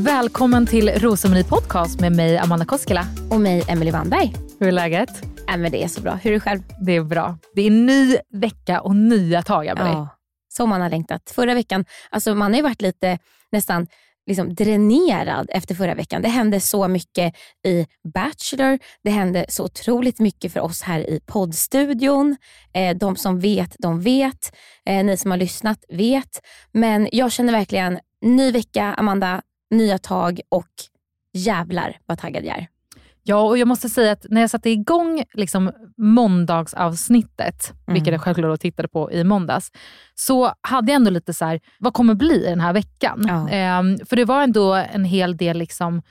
Välkommen till Rosceremoni Podcast med mig Amanda Koskela. Och mig, Emily Wannberg. Hur är läget? Äh, men det är så bra. Hur är det själv? Det är bra. Det är ny vecka och nya tag, Emelie. Ja, så man har längtat. Förra veckan, alltså man har ju varit lite nästan liksom dränerad efter förra veckan. Det hände så mycket i Bachelor. Det hände så otroligt mycket för oss här i poddstudion. Eh, de som vet, de vet. Eh, ni som har lyssnat vet. Men jag känner verkligen, ny vecka, Amanda, nya tag och jävlar vad taggad jag är. Ja, och jag måste säga att när jag satte igång liksom måndagsavsnittet, mm. vilket jag självklart tittade på i måndags, så hade jag ändå lite så här, vad kommer bli den här veckan? Ja. Ehm, för det var ändå en hel del liksom,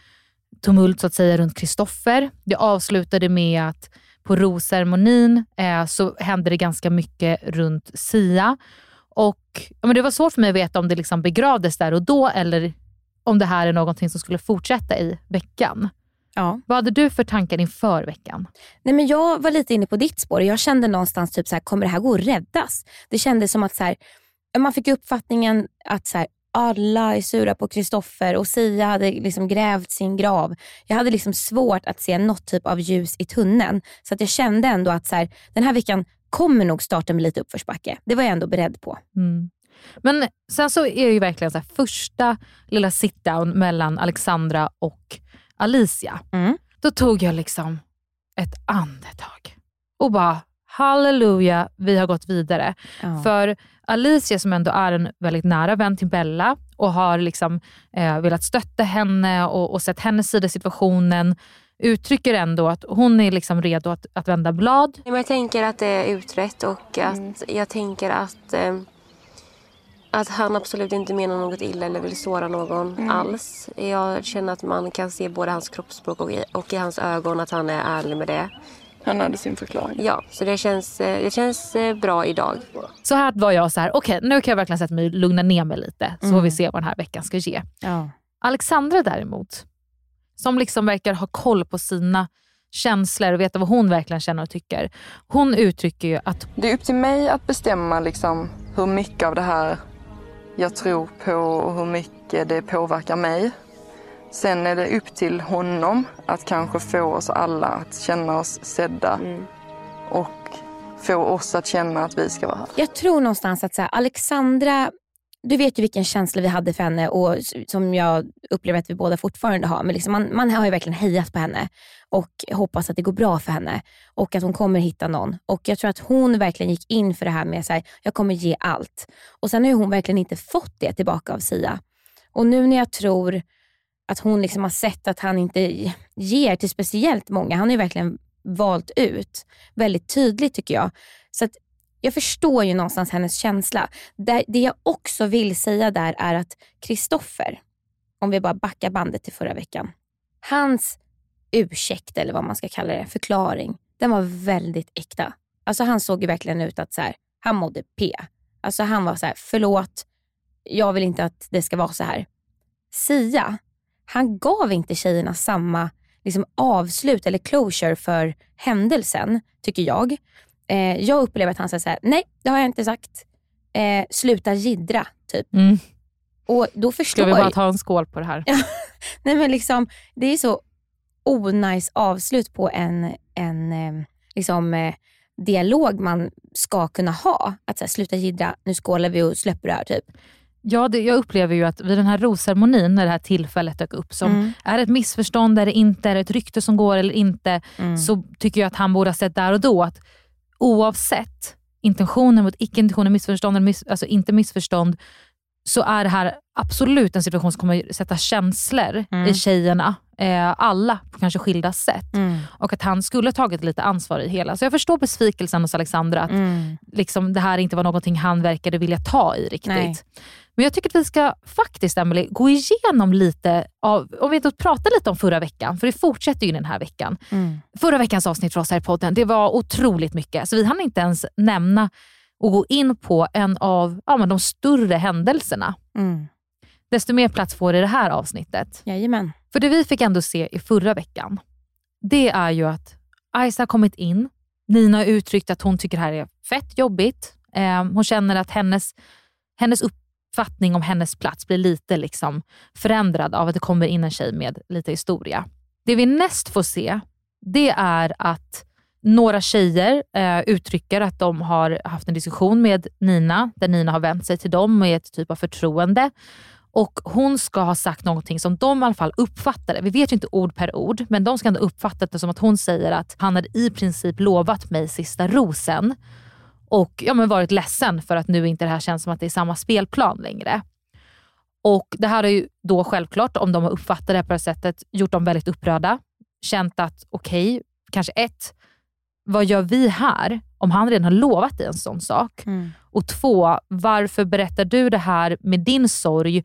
tumult så att säga runt Kristoffer. Det avslutade med att på rosceremonin eh, så hände det ganska mycket runt Sia. Och, ja, men det var svårt för mig att veta om det liksom begravdes där och då eller om det här är någonting som skulle fortsätta i veckan. Ja. Vad hade du för tankar inför veckan? Nej, men jag var lite inne på ditt spår jag kände någonstans typ så här, kommer det här gå att räddas? Det kändes som att så här, man fick uppfattningen att så här, alla är sura på Kristoffer och Sia hade liksom grävt sin grav. Jag hade liksom svårt att se något typ av ljus i tunneln. Så att jag kände ändå att så här, den här veckan kommer nog starta med lite uppförsbacke. Det var jag ändå beredd på. Mm. Men sen så är det ju verkligen så här, första lilla sit-down mellan Alexandra och Alicia. Mm. Då tog jag liksom ett andetag och bara halleluja, vi har gått vidare. Ja. För Alicia som ändå är en väldigt nära vän till Bella och har liksom, eh, velat stötta henne och, och sett hennes sida i situationen uttrycker ändå att hon är liksom redo att, att vända blad. Jag tänker att det är utrett och att jag tänker att, eh, att han absolut inte menar något illa eller vill såra någon alls. Jag känner att man kan se både hans kroppsspråk och i, och i hans ögon att han är ärlig med det. Han hade sin förklaring. Ja, så det känns, eh, det känns eh, bra idag. Så här var jag så här, okej nu kan jag verkligen sätta mig lugna ner mig lite, så får vi se vad den här veckan ska ge. Ja. Alexandra däremot, som liksom verkar ha koll på sina känslor och veta vad hon verkligen känner och tycker. Hon uttrycker ju att Det är upp till mig att bestämma liksom hur mycket av det här jag tror på och hur mycket det påverkar mig. Sen är det upp till honom att kanske få oss alla att känna oss sedda och få oss att känna att vi ska vara här. Jag tror någonstans att så här, Alexandra du vet ju vilken känsla vi hade för henne och som jag upplever att vi båda fortfarande har. Men liksom man, man har ju verkligen hejat på henne och hoppas att det går bra för henne och att hon kommer hitta någon. Och Jag tror att hon verkligen gick in för det här med att jag kommer ge allt. Och Sen har hon verkligen inte fått det tillbaka av Sia. Och nu när jag tror att hon liksom har sett att han inte ger till speciellt många, han har ju verkligen valt ut väldigt tydligt tycker jag. Så att jag förstår ju någonstans hennes känsla. Det, det jag också vill säga där är att Kristoffer, om vi bara backar bandet till förra veckan. Hans ursäkt eller vad man ska kalla det, förklaring, den var väldigt äkta. Alltså han såg ju verkligen ut att så här, han mådde P. Alltså han var så här, förlåt, jag vill inte att det ska vara så här. Sia, han gav inte tjejerna samma liksom, avslut eller closure för händelsen, tycker jag. Eh, jag upplever att han säger så här, nej det har jag inte sagt. Eh, sluta gidra, typ. Mm. Och då förstår Ska vi bara ta en skål på det här? nej men liksom, Det är så onajs avslut på en, en eh, liksom, eh, dialog man ska kunna ha. Att här, sluta gidra, nu skålar vi och släpper det här. Typ. Ja, det, jag upplever ju att vid den här rosceremonin, när det här tillfället dök upp, som Mm. är ett missförstånd, är det inte, är det ett rykte som går eller inte, Mm. så tycker jag att han borde ha sett där och då att oavsett intentionen mot icke-intentionen, missförstånd eller miss, alltså inte missförstånd, så är det här absolut en situation som kommer sätta känslor Mm. i tjejerna. Eh, alla på kanske skilda sätt. Mm. Och att han skulle tagit lite ansvar i hela. Så jag förstår besvikelsen hos Alexandra att Mm. liksom, det här inte var någonting han verkade vilja ta i riktigt. Nej. Men jag tycker att vi ska faktiskt, Emily, gå igenom lite av, om vi pratar lite om förra veckan, för det fortsätter ju den här veckan. Mm. Förra veckans avsnitt för oss här i podden, det var otroligt mycket. Så vi hann inte ens nämna och gå in på en av ja, men de större händelserna. Mm. Desto mer plats får det i det här avsnittet. Jajamän. För det vi fick ändå se i förra veckan, det är ju att Aisa har kommit in. Nina har uttryckt att hon tycker det här är fett jobbigt. Eh, hon känner att hennes, hennes uppfattning om hennes plats blir lite liksom förändrad av att det kommer in en tjej med lite historia. Det vi näst får se, det är att några tjejer eh, uttrycker att de har haft en diskussion med Nina, där Nina har vänt sig till dem med ett typ av förtroende. Och Hon ska ha sagt någonting som de i alla fall uppfattade. Vi vet ju inte ord per ord, men de ska ändå uppfattat det som att hon säger att han hade i princip lovat mig sista rosen och ja, men varit ledsen för att nu inte det här känns som att det är samma spelplan längre. Och Det här har ju då självklart, om de har uppfattat det på det här sättet, gjort dem väldigt upprörda. Känt att okej, kanske ett, vad gör vi här om han redan har lovat dig en sån sak? Mm. Och två, varför berättar du det här med din sorg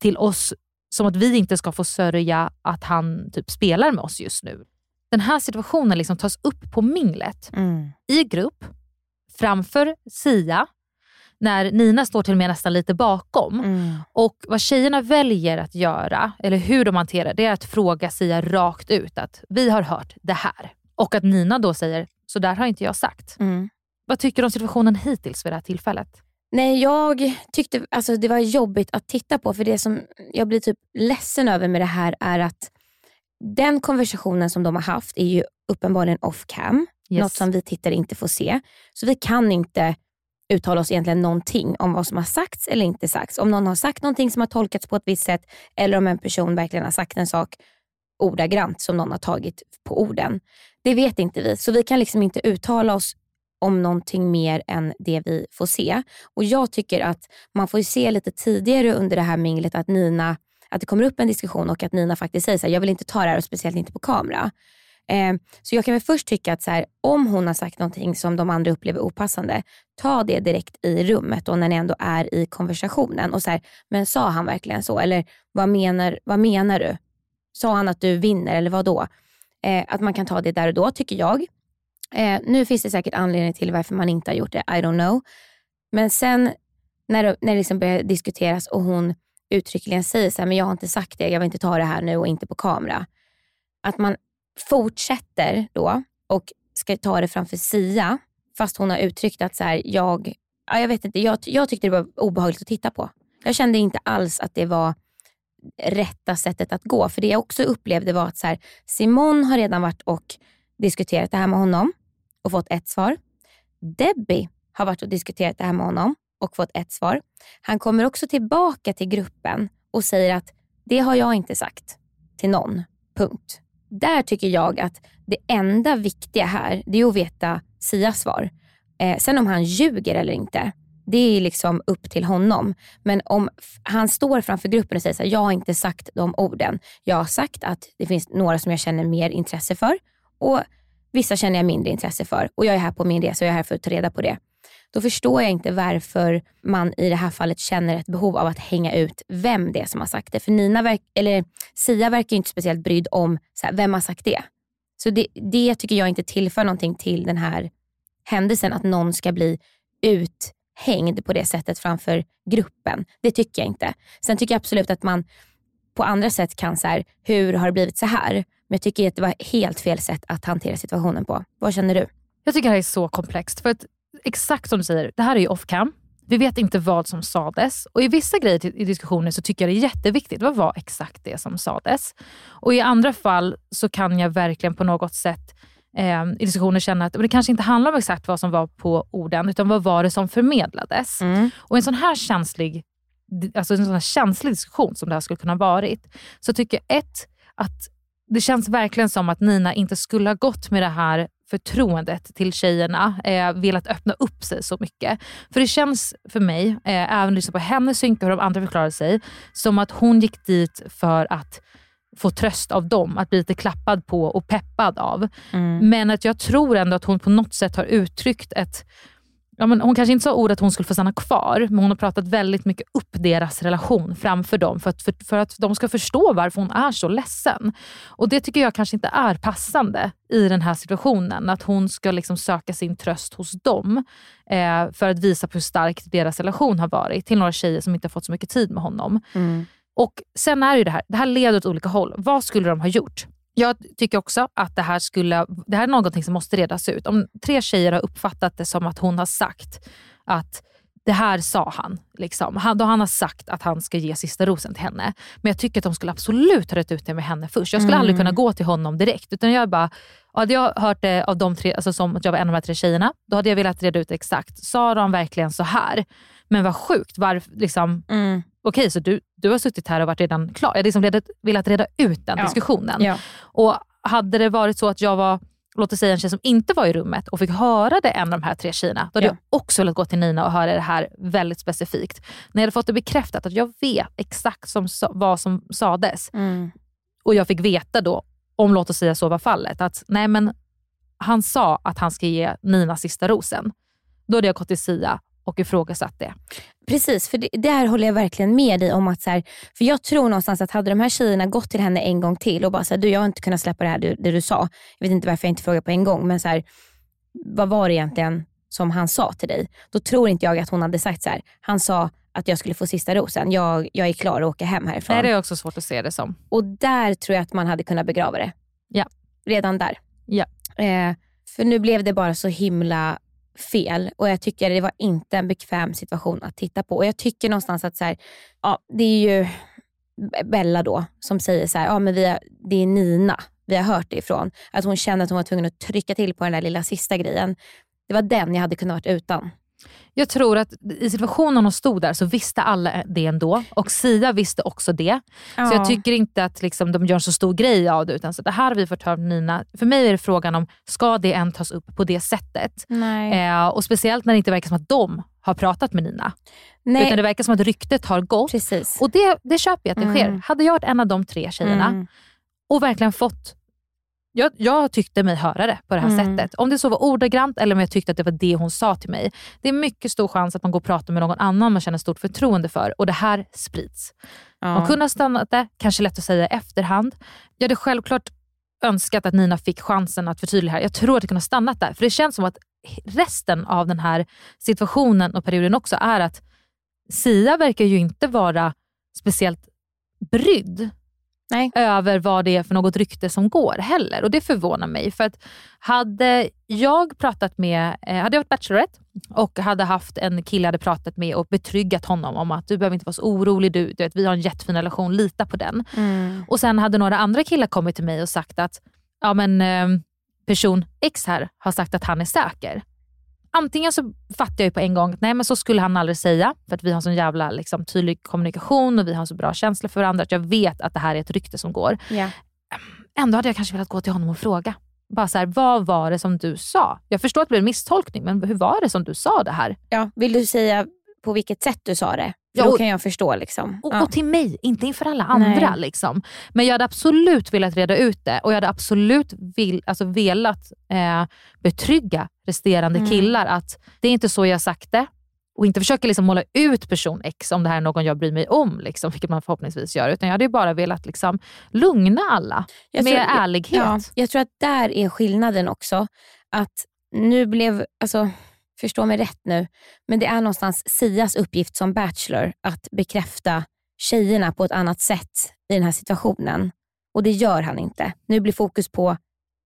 till oss som att vi inte ska få sörja att han typ spelar med oss just nu? Den här situationen liksom tas upp på minglet Mm. i grupp framför Sia när Nina står till och med nästan lite bakom. Mm. Och Vad tjejerna väljer att göra, eller hur de hanterar det, är att fråga Sia rakt ut att vi har hört det här. Och att Nina då säger, så där har inte jag sagt. Mm. Vad tycker du om situationen hittills vid det här tillfället? Nej, jag tyckte alltså, det var jobbigt att titta på för det som jag blir typ ledsen över med det här är att den konversationen som de har haft är ju uppenbarligen off cam. Yes. Något som vi tittare inte får se. Så vi kan inte uttala oss egentligen någonting om vad som har sagts eller inte sagts. Om någon har sagt någonting som har tolkats på ett visst sätt eller om en person verkligen har sagt en sak ordagrant som någon har tagit på orden. Det vet inte vi, så vi kan liksom inte uttala oss om någonting mer än det vi får se. Och Jag tycker att man får se lite tidigare under det här minglet att Nina att det kommer upp en diskussion och att Nina faktiskt säger så här, jag vill inte ta det här och speciellt inte på kamera. Eh, så jag kan väl först tycka att så här, om hon har sagt någonting som de andra upplever opassande, ta det direkt i rummet och när ni ändå är i konversationen. Och så här, men sa han verkligen så? Eller vad menar, vad menar du? Sa han att du vinner eller vad då? Eh, att man kan ta det där och då tycker jag. Eh, nu finns det säkert anledning till varför man inte har gjort det, I don't know. Men sen när det, när det liksom börjar diskuteras och hon uttryckligen säger så här, men jag har inte sagt det, jag vill inte ta det här nu och inte på kamera. Att man fortsätter då och ska ta det framför Sia fast hon har uttryckt att så här, jag, ja, jag vet inte, jag, jag tyckte det var obehagligt att titta på. Jag kände inte alls att det var rätta sättet att gå. För det jag också upplevde var att så här, Simon har redan varit och diskuterat det här med honom och fått ett svar. Debbie har varit och diskuterat det här med honom och fått ett svar. Han kommer också tillbaka till gruppen och säger att det har jag inte sagt till någon. Punkt. Där tycker jag att det enda viktiga här det är att veta Sias svar. Eh, sen om han ljuger eller inte, det är liksom upp till honom. Men om han står framför gruppen och säger så här, jag har inte sagt de orden. Jag har sagt att det finns några som jag känner mer intresse för och vissa känner jag mindre intresse för. Och jag är här på min resa och jag är här för att ta reda på det. Då förstår jag inte varför man i det här fallet känner ett behov av att hänga ut vem det är som har sagt det. För Nina verk, eller Sia verkar inte speciellt brydd om så här, vem har sagt det. Så det, det tycker jag inte tillför någonting till den här händelsen, att någon ska bli ut hängd på det sättet framför gruppen. Det tycker jag inte. Sen tycker jag absolut att man på andra sätt kan så här, hur har det blivit så här? Men jag tycker att det var helt fel sätt att hantera situationen på. Vad känner du? Jag tycker det här är så komplext. För att exakt som du säger, det här är ju off cam. Vi vet inte vad som sades och i vissa grejer i diskussioner så tycker jag det är jätteviktigt. Vad var exakt det som sades? Och i andra fall så kan jag verkligen på något sätt eh, i diskussioner känna att det kanske inte handlar om exakt vad som var på orden, utan vad var det som förmedlades? Mm. Och en sån här känslig alltså en sån här känslig diskussion som det här skulle kunna ha varit, så tycker jag ett, att det känns verkligen som att Nina inte skulle ha gått med det här förtroendet till tjejerna, eh, velat öppna upp sig så mycket. För det känns för mig, eh, även liksom på hennes synk och hur de andra förklarade sig, som att hon gick dit för att få tröst av dem, att bli lite klappad på och peppad av. Mm. Men att jag tror ändå att hon på något sätt har uttryckt ett Ja, men hon kanske inte sa ordet att hon skulle få stanna kvar, men hon har pratat väldigt mycket upp deras relation framför dem för att, för, för, att de ska förstå varför hon är så ledsen. Och Det tycker jag kanske inte är passande i den här situationen. Att hon ska liksom söka sin tröst hos dem eh, för att visa på hur stark deras relation har varit till några tjejer som inte har fått så mycket tid med honom. Mm. Och Sen är det ju det här, det här leder åt olika håll. Vad skulle de ha gjort? Jag tycker också att det här, skulle, det här är någonting som måste redas ut. Om tre tjejer har uppfattat det som att hon har sagt att det här sa han. Liksom. Han, då han har sagt att han ska ge sista rosen till henne. Men jag tycker att de skulle absolut ha rätt ut det med henne först. Jag skulle Mm. aldrig kunna gå till honom direkt. Utan jag bara, hade jag hört det av de tre, alltså som att jag var en av de här tre tjejerna, då hade jag velat reda ut exakt. Sa de verkligen så här? Men vad sjukt. Liksom, Mm. Okej, så du, du har suttit här och varit redan klar. Jag hade liksom velat reda ut den Ja. diskussionen. Ja. Och hade det varit så att jag var låt oss säga en tjej som inte var i rummet och fick höra det en av de här tre tjejerna, då hade Ja. jag också velat gå till Nina och höra det här väldigt specifikt. När jag hade fått det bekräftat att jag vet exakt som, vad som sades Mm. och jag fick veta då, om låt oss säga så var fallet, att nej men han sa att han ska ge Nina sista rosen. Då hade jag gått till Sia och ifrågasatt det. Precis, för det, där håller jag verkligen med dig om att så här, för jag tror någonstans att hade de här tjejerna gått till henne en gång till och bara så här, du jag har inte kunnat släppa det här det, det du sa. Jag vet inte varför jag inte frågar på en gång men så här, vad var det egentligen som han sa till dig? Då tror inte jag att hon hade sagt så här, han sa att jag skulle få sista rosen. Jag, jag är klar att åka hem härifrån. Nej, det är också svårt att se det som. Och där tror jag att man hade kunnat begrava det. Ja. Redan där. Ja. Eh, för nu blev det bara så himla fel och jag tycker det var inte en bekväm situation att titta på. Och jag tycker någonstans att så här, ja, det är ju Bella då som säger så här, ja, men vi har, det är Nina vi har hört det ifrån. Att hon kände att hon var tvungen att trycka till på den där lilla sista grejen. Det var den jag hade kunnat varit utan. Jag tror att i situationen hon stod där så visste alla det ändå och Sia visste också det. Så jag tycker inte att liksom, de gör en så stor grej av det. Utan så det här har vi fått höra av Nina. För mig är det frågan om, ska det än tas upp på det sättet? Nej. Eh, och Speciellt när det inte verkar som att de har pratat med Nina. Nej. Utan det verkar som att ryktet har gått. Precis. Och det, det köper jag att det sker. Mm. Hade jag varit en av de tre tjejerna Mm. och verkligen fått jag, jag tyckte mig höra det på det här Mm. sättet. Om det så var ordagrant eller om jag tyckte att det var det hon sa till mig. Det är mycket stor chans att man går och pratar med någon annan man känner stort förtroende för och det här sprids. Ja. Hon kunde ha stannat det, kanske lätt att säga i efterhand. Jag hade självklart önskat att Nina fick chansen att förtydliga här. Jag tror att det kunde ha stannat där. För det känns som att resten av den här situationen och perioden också är att Sia verkar ju inte vara speciellt brydd Nej. över vad det är för något rykte som går heller. Och Det förvånar mig. För att hade jag pratat med, eh, hade jag varit Bachelorette och hade haft en kille jag hade pratat med och betryggat honom om att du behöver inte vara så orolig, du, du vet, vi har en jättefin relation, lita på den. Mm. Och sen hade några andra killar kommit till mig och sagt att ja, men, eh, person X här har sagt att han är säker. Antingen så fattar jag på en gång att nej men så skulle han aldrig säga för att vi har sån jävla liksom, tydlig kommunikation och vi har så bra känslor för varandra att jag vet att det här är ett rykte som går. Ja. Ändå hade jag kanske velat gå till honom och fråga. Bara så här, vad var det som du sa? Jag förstår att det blev en misstolkning, men hur var det som du sa det här? Ja. Vill du säga på vilket sätt du sa det? Ja, då och- kan jag förstå. Liksom. Och, Ja. och till mig, inte inför alla andra. Nej. Liksom. Men jag hade absolut velat reda ut det och jag hade absolut vill, alltså velat eh, betrygga resterande Mm. killar att det är inte så jag sagt det. Och inte försöka liksom måla ut person X om det här är någon jag bryr mig om, liksom, vilket man förhoppningsvis gör. Utan jag hade bara velat liksom, lugna alla Jag med tror- ärlighet. Ja, jag tror att där är skillnaden också. Att nu blev, alltså förstå mig rätt nu, men det är någonstans Sias uppgift som bachelor att bekräfta tjejerna på ett annat sätt i den här situationen. Och det gör han inte. Nu blir fokus på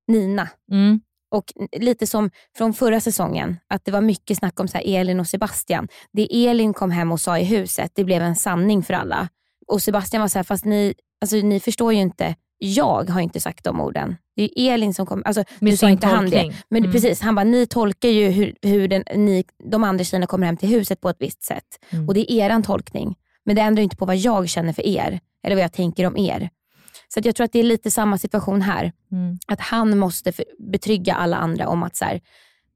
Nina. Mm. Och lite som från förra säsongen, att det var mycket snack om så Elin och Sebastian. Det Elin kom hem och sa i huset, det blev en sanning för alla. Och Sebastian var så här, fast ni, alltså, ni förstår ju inte, jag har inte sagt de orden. Det är Elin som kom, alltså, Med nu sa inte han det. Men Mm. precis, han bara, ni tolkar ju hur, hur den, ni, de andra tjejerna kommer hem till huset på ett visst sätt. Mm. Och det är eran tolkning. Men det ändrar inte på vad jag känner för er, eller vad jag tänker om er. Så att jag tror att det är lite samma situation här. Mm. Att han måste för, betrygga alla andra om att så här,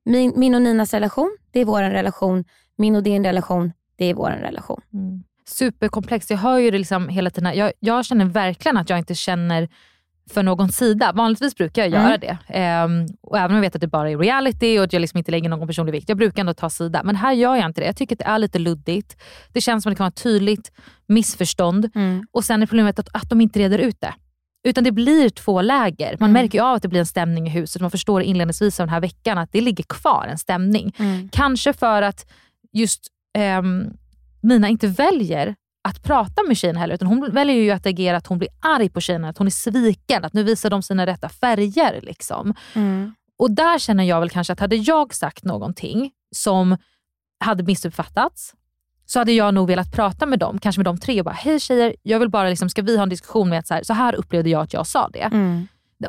min, min och Ninas relation, det är vår relation. Min och din relation, det är vår relation. Mm. Superkomplext. Jag hör ju det liksom hela tiden. Jag, jag känner verkligen att jag inte känner för någon sida. Vanligtvis brukar jag göra Mm. det. Ehm, och även om jag vet att det bara är reality och att jag liksom inte lägger någon personlig vikt. Jag brukar ändå ta sida. Men här gör jag inte det. Jag tycker att det är lite luddigt. Det känns som att det kan vara tydligt missförstånd. Och sen är problemet att, att de inte reder ut det. Utan det blir två läger. Man Mm. märker ju av att det blir en stämning i huset. Man förstår inledningsvis av den här veckan att det ligger kvar en stämning. Kanske för att just ehm, Mina inte väljer att prata med tjejerna heller. Utan hon väljer ju att agera att hon blir arg på tjejerna, att hon är sviken, att nu visar de sina rätta färger. Liksom. Och där känner jag väl kanske att hade jag sagt någonting som hade missuppfattats, så hade jag nog velat prata med dem, kanske med de tre och bara, hej tjejer, jag vill bara, liksom, ska vi ha en diskussion med att så här, så här upplevde jag att jag sa det.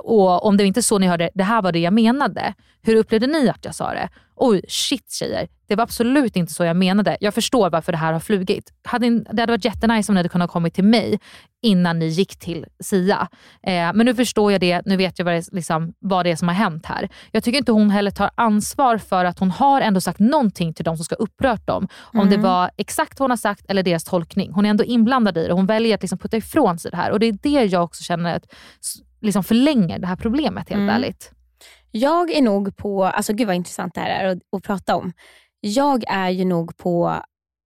Och om det inte är så ni hörde, det här var det jag menade. Hur upplevde ni att jag sa det? Oj, shit tjejer. Det var absolut inte så jag menade. Jag förstår varför det här har flugit. Hade, det hade varit jättenice om ni hade kunnat komma till mig innan ni gick till Sia. Eh, men nu förstår jag det, nu vet jag vad det, liksom, vad det är som har hänt här. Jag tycker inte hon heller tar ansvar för att hon har ändå sagt någonting till de som ska upprört dem. Om det var exakt vad hon har sagt eller deras tolkning. Hon är ändå inblandad i det och hon väljer att liksom putta ifrån sig det här. Och Det är det jag också känner att liksom förlänger det här problemet helt Mm. ärligt. Jag är nog på, alltså gud vad intressant det här är att, att prata om. Jag är ju nog på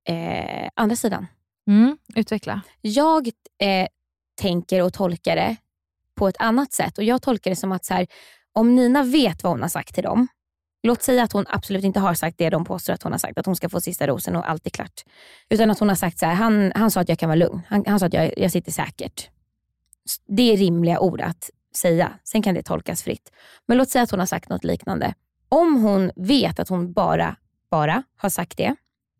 eh, andra sidan. Mm, utveckla. Jag eh, tänker och tolkar det på ett annat sätt. Och Jag tolkar det som att så här, om Nina vet vad hon har sagt till dem, låt säga att hon absolut inte har sagt det de påstår att hon har sagt, att hon ska få sista rosen och allt är klart. Utan att hon har sagt så här, han, han sa att jag kan vara lugn. Han, han sa att jag, jag sitter säkert. Det är rimliga ord att säga. Sen kan det tolkas fritt. Men låt säga att hon har sagt något liknande. Om hon vet att hon bara, bara har sagt det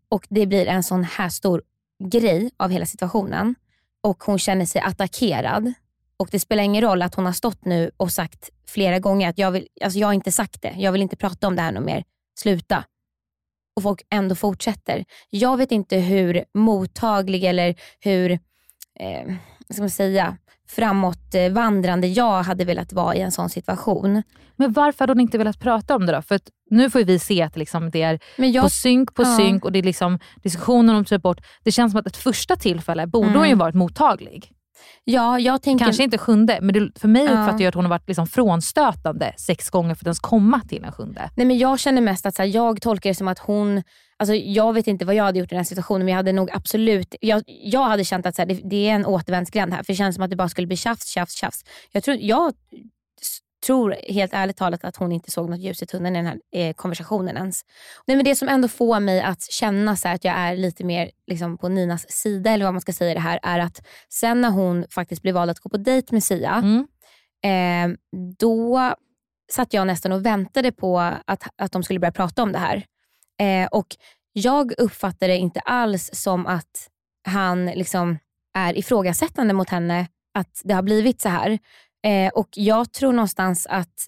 och det blir en sån här stor grej av hela situationen och hon känner sig attackerad och det spelar ingen roll att hon har stått nu och sagt flera gånger att jag, vill, alltså jag har inte sagt det, jag vill inte prata om det här något mer, sluta. Och folk ändå fortsätter. Jag vet inte hur mottaglig eller hur, eh, vad ska man säga, framåtvandrande jag hade velat vara i en sån situation. Men varför hade hon inte velat prata om det då? För nu får vi se att liksom det är jag, på synk på ja. synk och det är liksom diskussioner om typ bort. Det känns som att ett första tillfälle borde Mm. hon ju varit mottaglig. Ja, jag tänker... Kanske inte sjunde, men det, för mig uppfattar jag att hon har varit liksom frånstötande sex gånger för att ens komma till en sjunde. Nej, men jag känner mest att så här, jag tolkar det som att hon, alltså, jag vet inte vad jag hade gjort i den här situationen men jag hade nog absolut, jag, jag hade känt att så här, det, det är en återvändsgränd här för det känns som att det bara skulle bli tjafs, tjafs, tjafs. Jag tror, jag tror helt ärligt talat att hon inte såg något ljus i tunneln i den här eh, konversationen ens. Nej, men det som ändå får mig att känna så att jag är lite mer liksom, på Ninas sida eller vad man ska säga det här är att sen när hon faktiskt blev vald att gå på dejt med Sia Mm. eh, då satt jag nästan och väntade på att, att de skulle börja prata om det här. Eh, och jag uppfattade inte alls som att han liksom är ifrågasättande mot henne att det har blivit så här. Eh, och jag tror någonstans att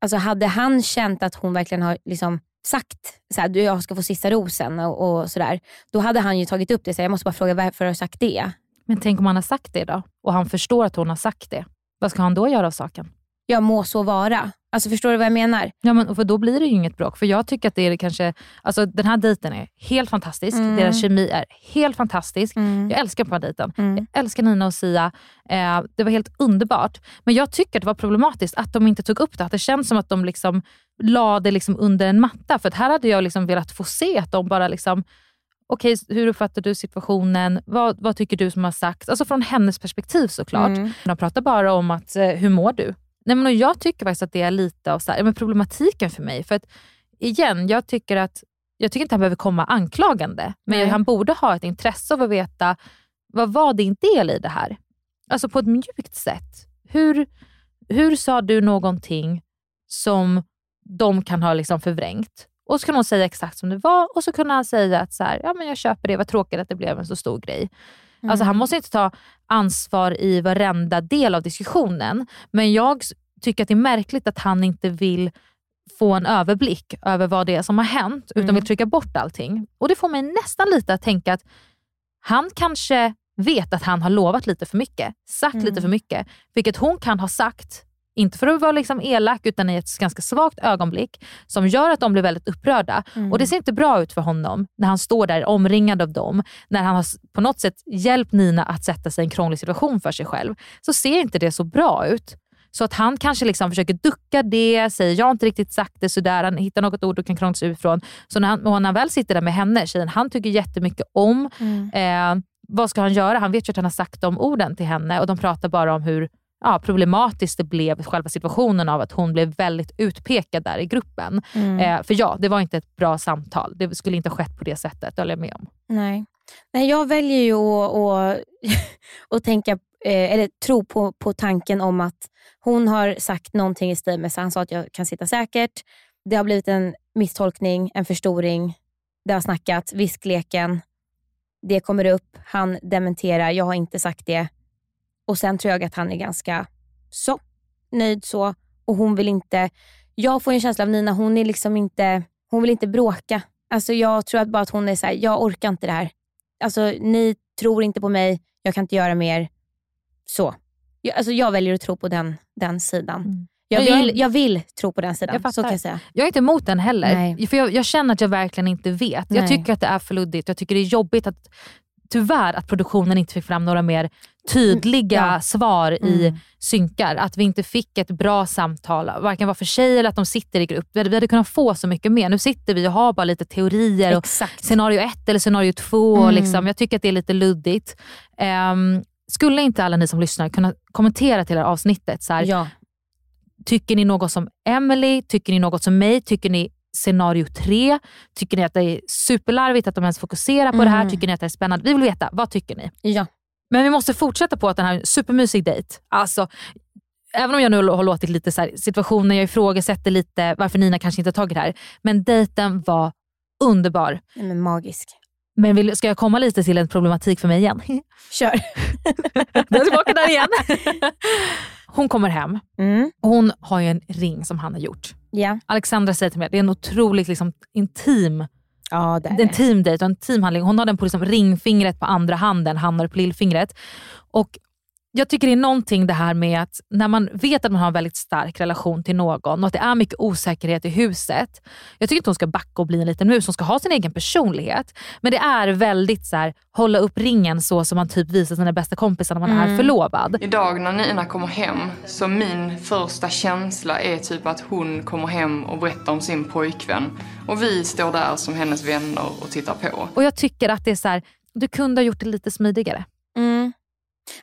alltså hade han känt att hon verkligen har liksom sagt att jag ska få sista rosen och, och sådär, då hade han ju tagit upp det. Så jag måste bara fråga varför har du sagt det? Men tänk om han har sagt det då och han förstår att hon har sagt det. Vad ska han då göra av saken? Jag må så vara. Alltså Förstår du vad jag menar? Ja, men för då blir det ju inget bråk. För jag tycker att det är kanske, alltså den här dejten är helt fantastisk. Mm. Deras kemi är helt fantastisk. Mm. Jag älskar på den här dejten. Mm. Jag älskar Nina och Sia. Eh, det var helt underbart. Men jag tycker att det var problematiskt att de inte tog upp det. Att det känns som att de liksom la det liksom under en matta. För här hade jag liksom velat få se att de bara liksom Okej, hur uppfattar du situationen? Vad, vad tycker du som har sagt? Alltså från hennes perspektiv såklart. Mm. De pratar bara om att, eh, hur mår du? Nej, men och jag tycker faktiskt att det är lite av så här, men problematiken för mig. För att igen, jag tycker att jag tycker inte han behöver komma anklagande, men Nej. han borde ha ett intresse av att veta vad var din del i det här? Alltså på ett mjukt sätt. Hur, hur sa du någonting som de kan ha liksom förvrängt? Och så kan hon säga exakt som det var och så kunde han säga att så här, ja, men jag köper det, vad tråkigt att det blev en så stor grej. Alltså han måste inte ta ansvar i varenda del av diskussionen. Men jag tycker att det är märkligt att han inte vill få en överblick över vad det är som har hänt, utan Mm. vill trycka bort allting. Och Det får mig nästan lite att tänka att han kanske vet att han har lovat lite för mycket, sagt Mm. lite för mycket. Vilket hon kan ha sagt, inte för att vara liksom elak, utan i ett ganska svagt ögonblick, som gör att de blir väldigt upprörda. Mm. Och Det ser inte bra ut för honom när han står där omringad av dem, när han har på något sätt hjälpt Nina att sätta sig i en krånglig situation för sig själv. Så ser inte det så bra ut. Så att han kanske liksom försöker ducka det, säger jag har inte riktigt sagt det sådär, han hittar något ord du kan krångla sig ut från. Så när han, och när han väl sitter där med henne, tjejen han tycker jättemycket om, Mm. eh, vad ska han göra? Han vet ju att han har sagt de orden till henne och de pratar bara om hur ja, problematiskt det blev, själva situationen av att hon blev väldigt utpekad där i gruppen. Mm. Eh, för ja, det var inte ett bra samtal. Det skulle inte ha skett på det sättet, det håller jag med om. Nej. Nej, jag väljer ju att, att, att tänka, eh, eller tro på, på tanken om att hon har sagt någonting i stil med, så han sa att jag kan sitta säkert. Det har blivit en misstolkning, en förstoring. Det har snackats, viskleken. Det kommer upp, han dementerar, jag har inte sagt det. Och Sen tror jag att han är ganska så, nöjd så. Och hon vill inte, jag får en känsla av Nina, hon är liksom inte, hon vill inte bråka. Alltså jag tror att bara att hon är så här, jag orkar inte det här. Alltså ni tror inte på mig, jag kan inte göra mer. Så. Jag, alltså jag väljer att tro på den, den sidan. Mm. Jag, Ja, jag- vill, jag vill tro på den sidan, Jag så kan jag säga. Jag är inte emot den heller, Nej. för jag, jag känner att jag verkligen inte vet. Jag Nej. tycker att det är för luddigt. Jag tycker det är jobbigt att tyvärr att produktionen inte fick fram några mer tydliga Mm, ja. svar i Mm. synkar. Att vi inte fick ett bra samtal, varken var för sig eller att de sitter i grupp. Vi hade, vi hade kunnat få så mycket mer. Nu sitter vi och har bara lite teorier. Och scenario ett eller scenario två. Mm. Liksom. Jag tycker att det är lite luddigt. Ehm, skulle inte alla ni som lyssnar kunna kommentera till det här avsnittet? Så här, Ja. Tycker ni något som Emily? Tycker ni något som mig? Tycker ni scenario tre? Tycker ni att det är superlarvigt att de ens fokuserar på det här? Mm. Tycker ni att det är spännande? Vi vill veta, vad tycker ni? ja. Men vi måste fortsätta på att den här supermysig dejt. Alltså, även om jag nu har låtit lite så här, situationer, jag ifrågasätter lite varför Nina kanske inte har tagit det här. Men dejten var underbar. Nej, men magisk. Men vill, ska jag komma lite till en problematik för mig igen? Kör. Jag är tillbaka där igen. Hon kommer hem Mm. och hon har ju en ring som han har gjort. Ja. Alexandra säger till mig att det är en otroligt liksom, intim, ja, det är en team date och en teamhandling. Hon har den på liksom, ringfingret på andra handen, han har på lillfingret. Och jag tycker det är någonting det här med att när man vet att man har en väldigt stark relation till någon och att det är mycket osäkerhet i huset. Jag tycker inte hon ska backa och bli en liten mus, hon ska ha sin egen personlighet. Men det är väldigt så här, hålla upp ringen så som man typ visar sina bästa kompisar när man är förlovad. Idag när Nina kommer hem så min första känsla är typ att hon kommer hem och berättar om sin pojkvän. Och vi står där som hennes vänner och tittar på. Och jag tycker att det är så här, du kunde ha gjort det lite smidigare.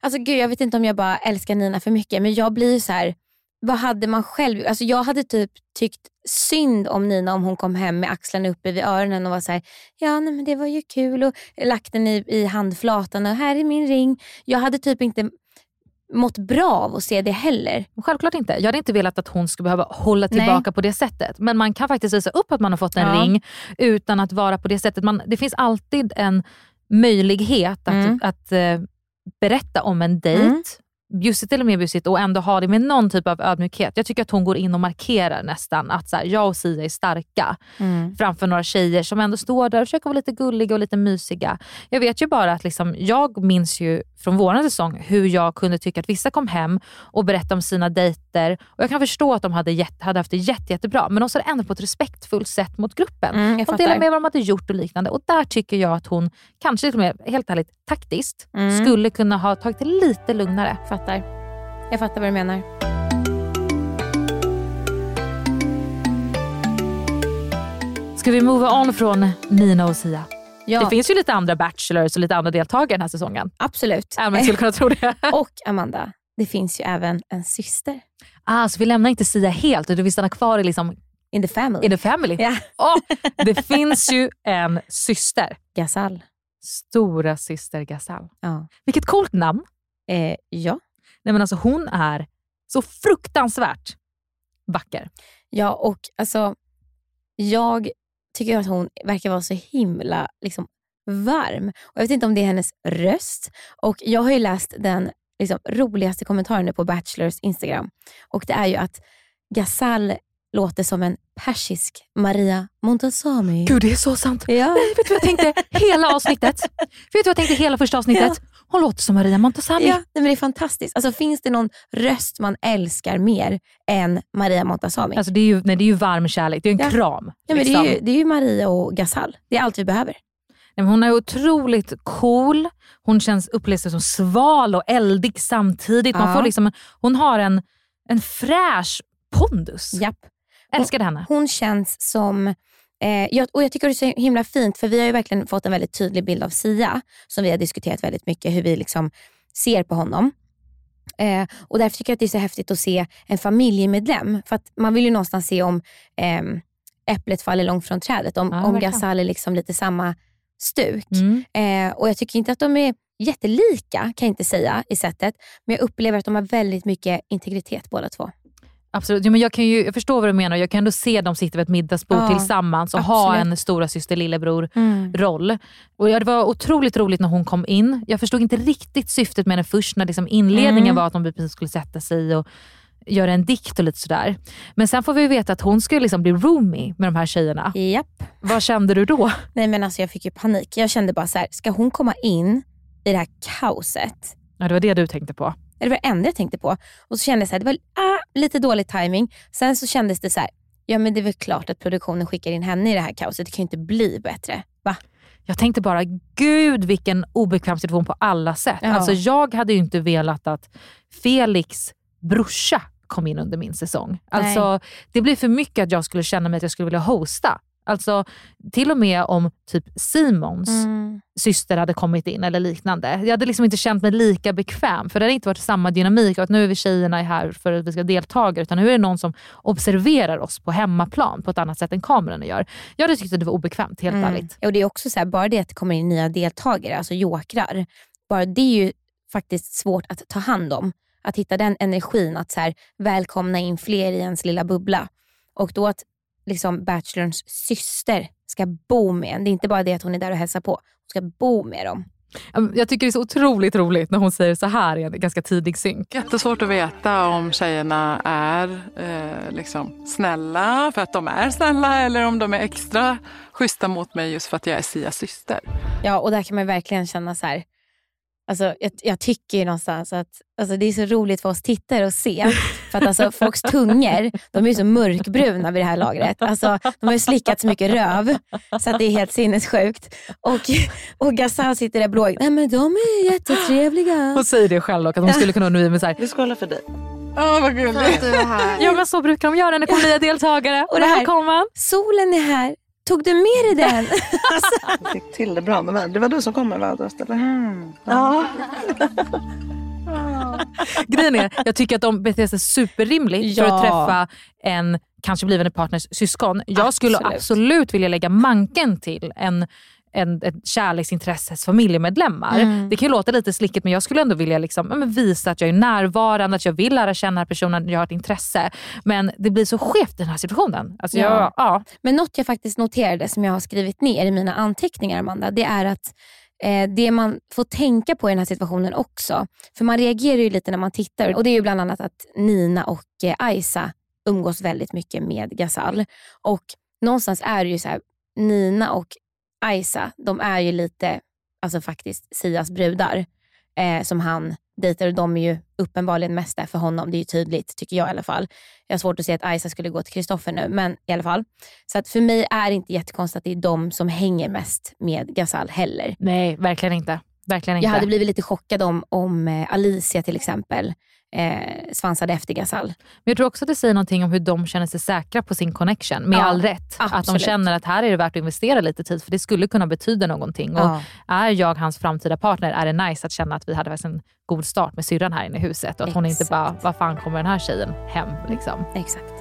Alltså gud, jag vet inte om jag bara älskar Nina för mycket, men jag blir så här. vad hade man själv alltså Jag hade typ tyckt synd om Nina om hon kom hem med axlarna uppe vid öronen och var så här, ja nej, men det var ju kul och lagt den i, i handflatan och här är min ring. Jag hade typ inte mått bra av att se det heller. Självklart inte. Jag hade inte velat att hon skulle behöva hålla tillbaka på det sättet. Men man kan faktiskt visa upp att man har fått en Ja. ring utan att vara på det sättet. Man, det finns alltid en möjlighet att, Mm. att eh, berätta om en dejt. Mm. bjussigt eller mer bjussigt och ändå ha det med någon typ av ödmjukhet. Jag tycker att hon går in och markerar nästan att så här, jag och Sia är starka Mm. framför några tjejer som ändå står där och försöker vara lite gulliga och lite mysiga. Jag vet ju bara att liksom, jag minns ju från vår säsong hur jag kunde tycka att vissa kom hem och berättade om sina dejter och jag kan förstå att de hade, jätte, hade haft det jätte, jättebra men de sa det ändå på ett respektfullt sätt mot gruppen. Mm, jag de delade med vad de hade gjort och liknande och där tycker jag att hon, kanske till och med helt ärligt taktiskt, Mm. skulle kunna ha tagit det lite lugnare. Fattar. Jag fattar vad du menar. Ska vi move on från Nina och Sia? Ja, Det finns ju lite andra bachelors och lite andra deltagare den här säsongen. absolut. Även om jag skulle kunna tro det. Och Amanda, det finns ju även en syster Ah, så vi lämnar inte Sia helt utan vi stannar kvar i, liksom, in the family. i the family. Ja. Åh, det finns ju en syster. Gasall. Stora syster Gasal. Ja. Vilket coolt namn. Eh, ja. Nej, men alltså, hon är så fruktansvärt vacker. ja, och alltså jag tycker att hon verkar vara så himla liksom, varm. Och Jag vet inte om det är hennes röst. Och Jag har ju läst den liksom, roligaste kommentaren nu på Bachelors Instagram. Och Det är ju att Gasall låter som en persisk Maria Montazami. Gud, det är så sant. Ja. Nej, vet du vad jag tänkte hela avsnittet? Vet du vad jag tänkte hela första avsnittet? Hon låter som Maria Montazami. Ja, men det är fantastiskt. Alltså, finns det någon röst man älskar mer än Maria Montazami? Alltså, det, är ju, nej, det är ju varm kärlek. Det är en Ja. kram. ja, men det, liksom. är ju, det är ju Maria och Gasall. Det är allt vi behöver. Nej, men Hon är otroligt cool. Hon känns upplevs som sval och eldig samtidigt. Man Ja. får liksom, hon har en, en fräsch pondus. Japp. Älskade henne. Hon känns som, eh, jag, och jag tycker det är så himla fint för vi har ju verkligen fått en väldigt tydlig bild av Sia som vi har diskuterat väldigt mycket hur vi liksom ser på honom. Eh, och Därför tycker jag att det är så häftigt att se en familjemedlem. För att man vill ju någonstans se om eh, äpplet faller långt från trädet. Om, Ja, om. Gasal är liksom lite samma stuk. Mm. Eh, och Jag tycker inte att de är jättelika kan jag inte säga i sättet. Men jag upplever att de har väldigt mycket integritet båda två. Absolut. Ja, men jag, kan ju, jag förstår vad du menar. Jag kan ändå se dem sitta vid ett middagsbord Ja, tillsammans och ha absolut. en stora syster lillebror roll. Och ja, Det var otroligt roligt när hon kom in. Jag förstod inte riktigt syftet med henne först när liksom inledningen Mm. var att de precis skulle sätta sig och göra en dikt och lite sådär. Men sen får vi veta att hon skulle liksom bli roomie med de här tjejerna. Japp. Vad kände du då? Nej men alltså jag fick ju panik. Jag kände bara så här, ska hon komma in i det här kaoset? Ja, det var det du tänkte på. Det var det enda jag tänkte på. Och så kände jag här, det var ah, lite dålig timing. Sen så kändes det så här, ja men det är väl klart att produktionen skickar in henne i det här kaoset. Det kan ju inte bli bättre. Va? Jag tänkte bara, gud vilken obekväm situation på alla sätt. Ja. Alltså, jag hade ju inte velat att Felix brorsa kom in under min säsong. Alltså, det blir för mycket att jag skulle känna mig att jag skulle vilja hosta. Alltså, till och med om typ Simons Mm. syster hade kommit in eller liknande. Jag hade liksom inte känt mig lika bekväm för det hade inte varit samma dynamik att nu är vi tjejerna här för att vi ska delta utan nu är det någon som observerar oss på hemmaplan på ett annat sätt än kameran gör. Jag hade tyckt att det var obekvämt helt ärligt. Och det är också så här, bara det att det kommer in nya deltagare, alltså jokrar. Bara det är ju faktiskt svårt att ta hand om. Att hitta den energin, att så här, välkomna in fler i ens lilla bubbla. Och då att liksom Bachelorns syster ska bo med en. Det är inte bara det att hon är där och hälsar på. Hon ska bo med dem. Jag tycker det är så otroligt roligt när hon säger så här i en ganska tidig synk. Jättesvårt att veta om tjejerna är eh, liksom snälla för att de är snälla eller om de är extra schyssta mot mig just för att jag är Sias syster. Ja, och där kan man verkligen känna så här. Alltså, jag, jag tycker ju någonstans att alltså, det är så roligt för oss tittare att se. För att alltså, folks tungor de är ju så mörkbruna vid det här lagret. Alltså, de har ju slickat så mycket röv så att det är helt sinnessjukt. Och, och Gassan sitter där blåögd. Nej men de är jättetrevliga. Hon säger det själv dock, att hon skulle kunna undvika med så här, Vi skålar för dig. Åh vad gulligt. Du är här. ja men så brukar de göra när det kommer nya deltagare. Och det här- Välkommen! Solen är här. Tog du med dig den? Du fick till det bra med vädret. Det var du som kom med vädret eller? Ja. Grejen är, jag tycker att de beter sig superrimligt för Ja. att träffa en kanske blivande partners syskon. Jag skulle Absolut. absolut vilja lägga manken till en en, ett kärleksintresses familjemedlemmar. Mm. Det kan ju låta lite slickigt men jag skulle ändå vilja liksom, ja, visa att jag är närvarande, att jag vill lära känna personen, jag har ett intresse. Men det blir så skevt i den här situationen. Alltså jag, Ja. ja. Men något jag faktiskt noterade som jag har skrivit ner i mina anteckningar Amanda, det är att eh, det man får tänka på i den här situationen också, för man reagerar ju lite när man tittar och det är ju bland annat att Nina och eh, Aisa umgås väldigt mycket med Ghazal. Och någonstans är det ju så här, Nina och Aisa, de är ju lite, alltså faktiskt Sias brudar eh, som han dejtar och de är ju uppenbarligen mest där för honom. Det är ju tydligt, tycker jag i alla fall. Jag har svårt att se att Aisa skulle gå till Kristoffer nu, men i alla fall. Så att för mig är det inte jättekonstigt att det är de som hänger mest med Ghazal heller. Nej, verkligen inte. Verkligen inte. Jag hade blivit lite chockad om, om eh, Alicia till exempel eh, svansade efter Ghazal. Men jag tror också att det säger någonting om hur de känner sig säkra på sin connection. Med Ja, all rätt. Att de absolut. känner att här är det värt att investera lite tid för det skulle kunna betyda någonting. Och Ja. Är jag hans framtida partner är det nice att känna att vi hade en god start med syrran här inne i huset. Och att hon inte Exakt. bara, vad fan kommer den här tjejen hem? Liksom. Exakt.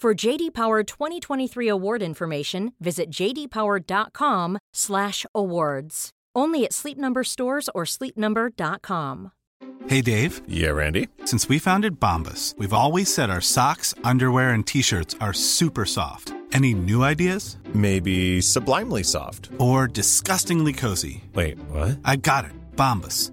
For JD Power 2023 award information, visit jdpower.com/awards. Only at Sleep Number stores or sleepnumber.com. Hey Dave. Yeah, Randy. Since we founded Bombus, we've always said our socks, underwear, and t-shirts are super soft. Any new ideas? Maybe sublimely soft. Or disgustingly cozy? Wait, what? I got it. Bombus.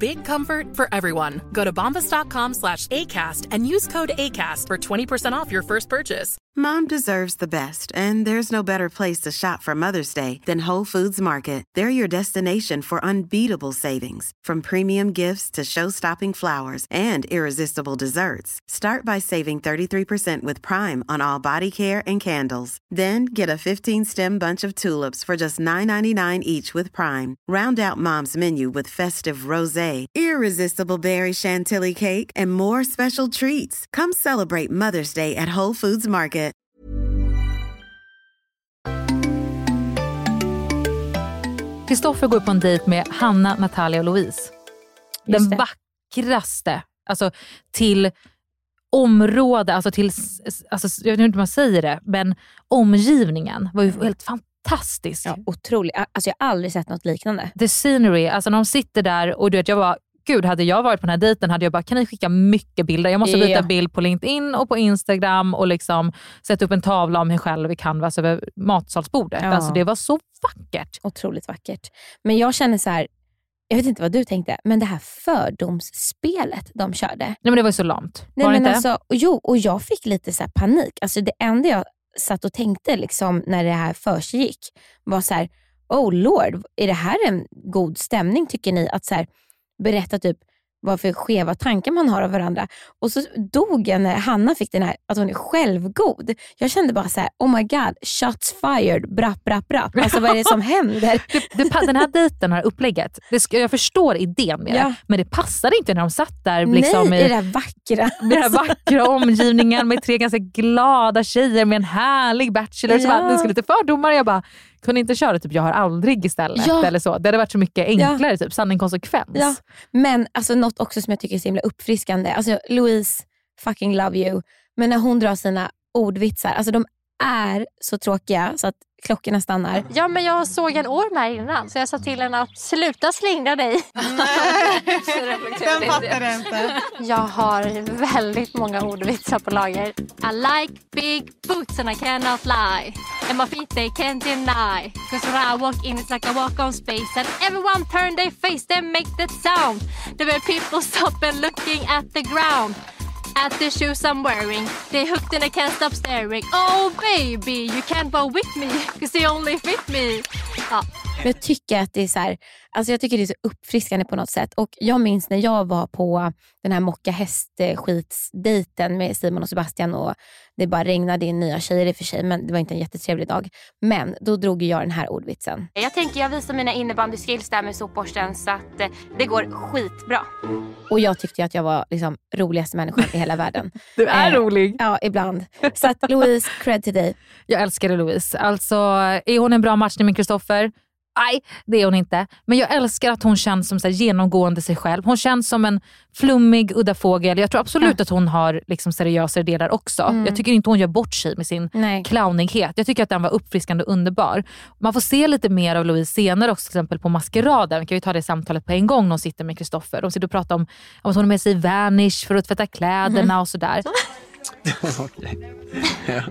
Big comfort for everyone. Go to bombas.com slash ACAST and use code ACAST for 20% off your first purchase. Mom deserves the best, and there's no better place to shop for Mother's Day than Whole Foods Market. They're your destination for unbeatable savings, from premium gifts to show-stopping flowers and irresistible desserts. Start by saving 33% with Prime on all body care and candles. Then get a 15-stem bunch of tulips for just $9.99 each with Prime. Round out Mom's menu with festive rosé, irresistible berry chantilly cake, and more special treats. Come celebrate Mother's Day at Whole Foods Market. Kristoffer går på en dejt med Hanna, Natalia och Louise. Den vackraste, alltså till område, alltså till, alltså, jag vet inte hur man säger det, men omgivningen var ju helt fantastisk. Ja, otroligt. Alltså, jag har aldrig sett något liknande. The scenery, alltså när de sitter där och du vet, jag bara, gud hade jag varit på den här dejten hade jag bara, kan ni skicka mycket bilder? Jag måste byta Ja. bild på LinkedIn och på Instagram och liksom sätta upp en tavla om mig själv i Canvas över matsalsbordet. Ja. Alltså det var så vackert. Otroligt vackert. Men jag känner så här, jag vet inte vad du tänkte, men det här fördomsspelet de körde. Nej men det var ju så lamt. Nej, var det men inte? alltså, jo, och jag fick lite så panik. Alltså det enda jag satt och tänkte liksom, när det här försiggick var så här, oh lord, är det här en god stämning tycker ni? Att så här, berätta typ vad för skeva tankar man har av varandra. Och så dog jag när Hanna fick den här, att hon är självgod. Jag kände bara så här, oh my god, shots fired, brapp, brapp, brapp. Alltså vad är det som händer? det, pa- den här dejten, det här upplägget, det, jag förstår idén med Ja. det, men det passade inte när de satt där liksom, Nej, i det här vackra. den här vackra omgivningen med tre ganska glada tjejer med en härlig bachelor. Så Ja. bara, det ska lite fördomar. Jag bara, kunde inte köra typ jag har aldrig istället Ja. eller så. Det hade varit så mycket enklare, typ sanning konsekvens. Ja. Men alltså, något också som jag tycker är så himla uppfriskande. Alltså, Louise, fucking love you. Men när hon drar sina ordvitsar, alltså de är så tråkiga så att klockorna stannar. Ja, men jag såg en orm här innan så jag sa till henne att sluta slingra dig. Den fattar jag inte. Jag har väldigt många ordvitsar på lager. I like big boots and I cannot lie. And my feet they can't deny. Cause when I walk in it's like I walk on space. And everyone turn their face and make that sound. The way people stop and looking at the ground. At the shoes I'm wearing, they hooked and I can't stop staring. Oh baby, you can't bow with me, cause they only fit me. Ja. Men jag tycker att det är så här, alltså jag tycker det är så uppfriskande på något sätt. Och Jag minns när jag var på den här mocka hästskitsdejten med Simon och Sebastian och det bara regnade in nya tjejer i och för sig, men det var inte en jättetrevlig dag. Men då drog jag den här ordvitsen. Jag tänker jag visar mina innebandyskills där med sopborsten så att eh, det går skitbra. Och jag tyckte ju att jag var liksom roligaste människan i hela världen. Du är Eh, rolig. Ja, ibland. Så att Louise, cred till dig. Jag älskar Louise. Alltså, är hon en bra matchning med Kristoffer? Nej, det är hon inte. Men jag älskar att hon känns som så här genomgående sig själv. Hon känns som en flummig, udda fågel. Jag tror absolut att hon har liksom seriösare delar också. Mm. Jag tycker inte hon gör bort sig med sin Nej. clownighet. Jag tycker att den var uppfriskande och underbar. Man får se lite mer av Louise senare också, till exempel på Maskeraden. Vi kan ju ta det samtalet på en gång när hon sitter med Kristoffer. De sitter och pratar om, om att hon har med sig Vanish för att tvätta kläderna Mm. och sådär.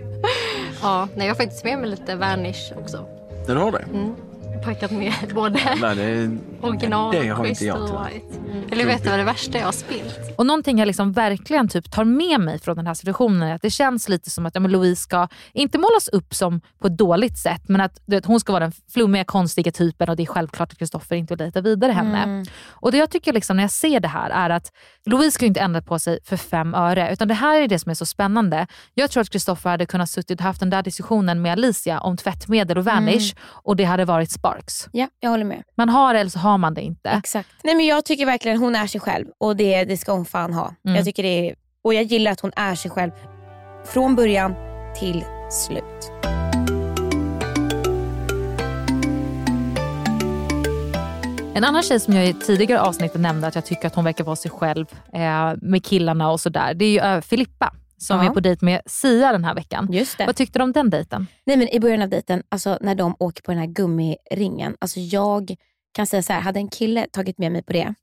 Ja, nej, jag har faktiskt med mig lite Vanish också. Den har det? Mm. Packat med både Nej, det, original det har och inte jag tyvärr. White. Vill du veta vad det värsta jag har spilt? Och någonting jag liksom verkligen typ tar med mig från den här situationen är att det känns lite som att ja, men Louise ska inte målas upp som på ett dåligt sätt, men att vet, hon ska vara den flummiga, konstiga typen och det är självklart att Kristoffer inte vill dejta vidare henne. Mm. Och det jag tycker liksom när jag ser det här är att Louise ska ju inte ändra på sig för fem öre, utan det här är det som är så spännande. Jag tror att Kristoffer hade kunnat suttit och haft den där diskussionen med Alicia om tvättmedel och Vanish Mm. och det hade varit sparks. Ja, jag håller med. Man har det eller så har man det inte. Exakt. Nej, men jag tycker verkligen hon är sig själv och det, det ska hon fan ha. Mm. Jag tycker det är, och jag gillar att hon är sig själv från början till slut. En annan tjej som jag i tidigare avsnittet nämnde att jag tycker att hon verkar vara sig själv eh, med killarna och sådär. Det är ju eh, Filippa som Ja. är på dejt med Sia den här veckan. Just det. Vad tyckte du om den dejten? Nej men i början av dejten, alltså när de åker på den här gummiringen. Alltså jag kan säga så här, hade en kille tagit med mig på det,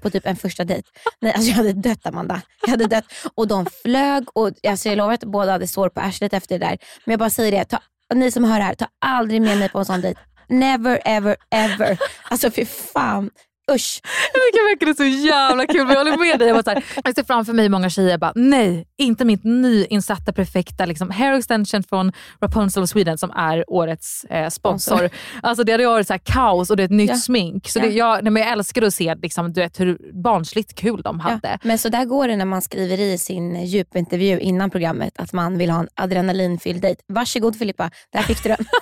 på typ en första dejt. Nej, alltså jag hade dött Amanda. Jag hade dött. Och de flög och alltså jag lovar att båda hade sår på arslet efter det där. Men jag bara säger det, ta, ni som hör det här, ta aldrig med mig på en sån dejt. Never ever ever. Alltså fy fan. Usch. Jag tycker verkligen det är så jävla kul, men jag håller med dig. Jag, bara så här, jag ser framför mig många tjejer bara, nej, inte mitt nyinsatta perfekta liksom, hair extension från Rapunzel of Sweden som är årets eh, sponsor. Alltså det hade varit så här kaos och det är ett nytt Ja. smink. Så Ja. det, jag, nej, men jag älskar att se liksom, du vet, hur barnsligt kul de hade. Ja, men så där går det när man skriver i sin djupintervju innan programmet att man vill ha en adrenalinfylld dejt. Varsågod Filippa, där fick du den.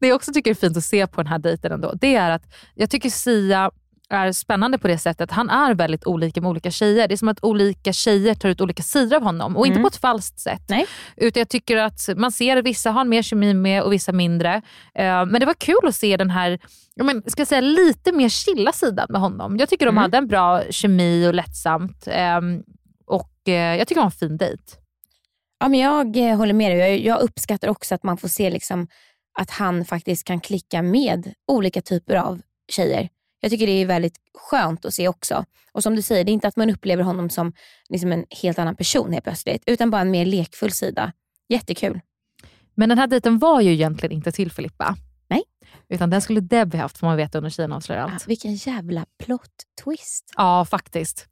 Det jag också tycker är fint att se på den här dejten ändå, det är att jag tycker Sia är spännande på det sättet. Han är väldigt olika med olika tjejer. Det är som att olika tjejer tar ut olika sidor av honom och inte Mm. på ett falskt sätt. Nej. Utan jag tycker att man ser att vissa har mer kemi med och vissa mindre. Eh, men det var kul att se den här jag men, ska jag säga, lite mer chilla sidan med honom. Jag tycker de Mm. hade en bra kemi och lättsamt. ehm, och eh, Jag tycker det var en fin dejt. Ja, men jag eh, håller med dig. Jag uppskattar också att man får se liksom, att han faktiskt kan klicka med olika typer av tjejer. Jag tycker det är väldigt skönt att se också. Och som du säger, det är inte att man upplever honom som liksom en helt annan person helt plötsligt, utan bara en mer lekfull sida. Jättekul. Men den här dejten var ju egentligen inte till Filippa. Nej. Utan den skulle Debbie haft får man veta under tjejerna avslöjar allt. Alltså, vilken jävla plot twist. Ja, faktiskt.